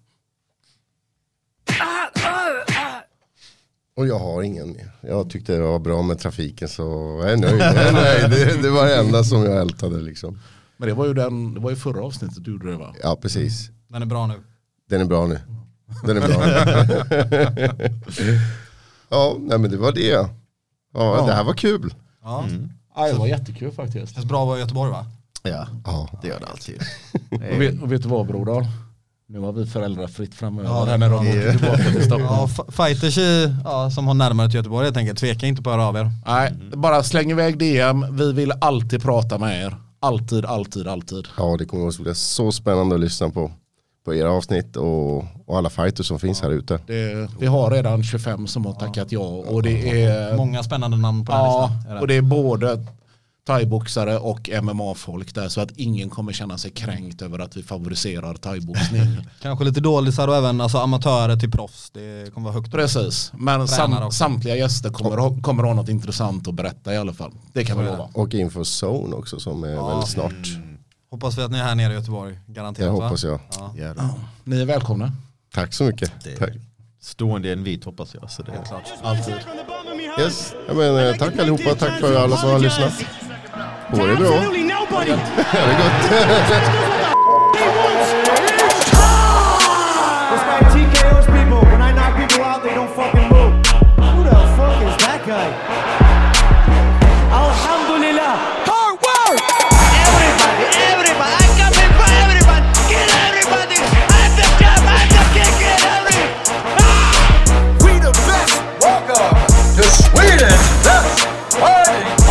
Och jag har ingen mer. Jag tyckte det var bra med trafiken så jag är nöjd. Jag är nöjd. Det, det var det enda som jag ältade liksom. Men det var ju, den, det var ju förra avsnittet du gjorde det va? Ja, precis. Den är bra nu. Den är bra nu. Den är bra. ja, nej men det var det. Ja, Ja. det här var kul. Ja. Ja, det var jättekul faktiskt. Känns bra att vara i Göteborg va? Ja, Ja. det gör det alltid. Och vet, och vet du vad Brodal? Nu har vi föräldrafritt framöver Ja, här när de åker tillbaka till Stockholm. Ja, fighters i, ja, som har närmare till Göteborg helt enkelt, tveka inte på att höra av er. Nej, bara släng iväg DM. Vi vill alltid prata med er. Alltid, alltid, alltid. Ja, det kommer att bli så spännande att lyssna på. På era avsnitt och, och alla fighters som finns här ute. Det, vi har redan 25 som har tackat ja och det är, Många spännande namn på den ja, listan. och det är både thaiboxare och MMA-folk där så att ingen kommer känna sig kränkt över att vi favoriserar thaiboxning. Kanske lite dålisar och även alltså, amatörer till proffs. Det kommer vara högt. Precis, men sam, också. samtliga gäster kommer, ha, kommer ha något intressant att berätta i alla fall. Det kan vi lova. Och inför Zone också som är väldigt snart. Hoppas vi att ni är här nere i Göteborg. Det Garanterat va? hoppas jag. Ja. Jävlar. Ni är välkomna. Tack så mycket. Tack. Stående invit hoppas jag. Så det är Klart. Alltid. Yes. Ja, men, eh, tack allihopa, tack för alla som har lyssnat. Ha det bra. Ha det gott. This guy TKOs people. When I knock people out, they don't fucking move. Who the fuck is that guy? Hey!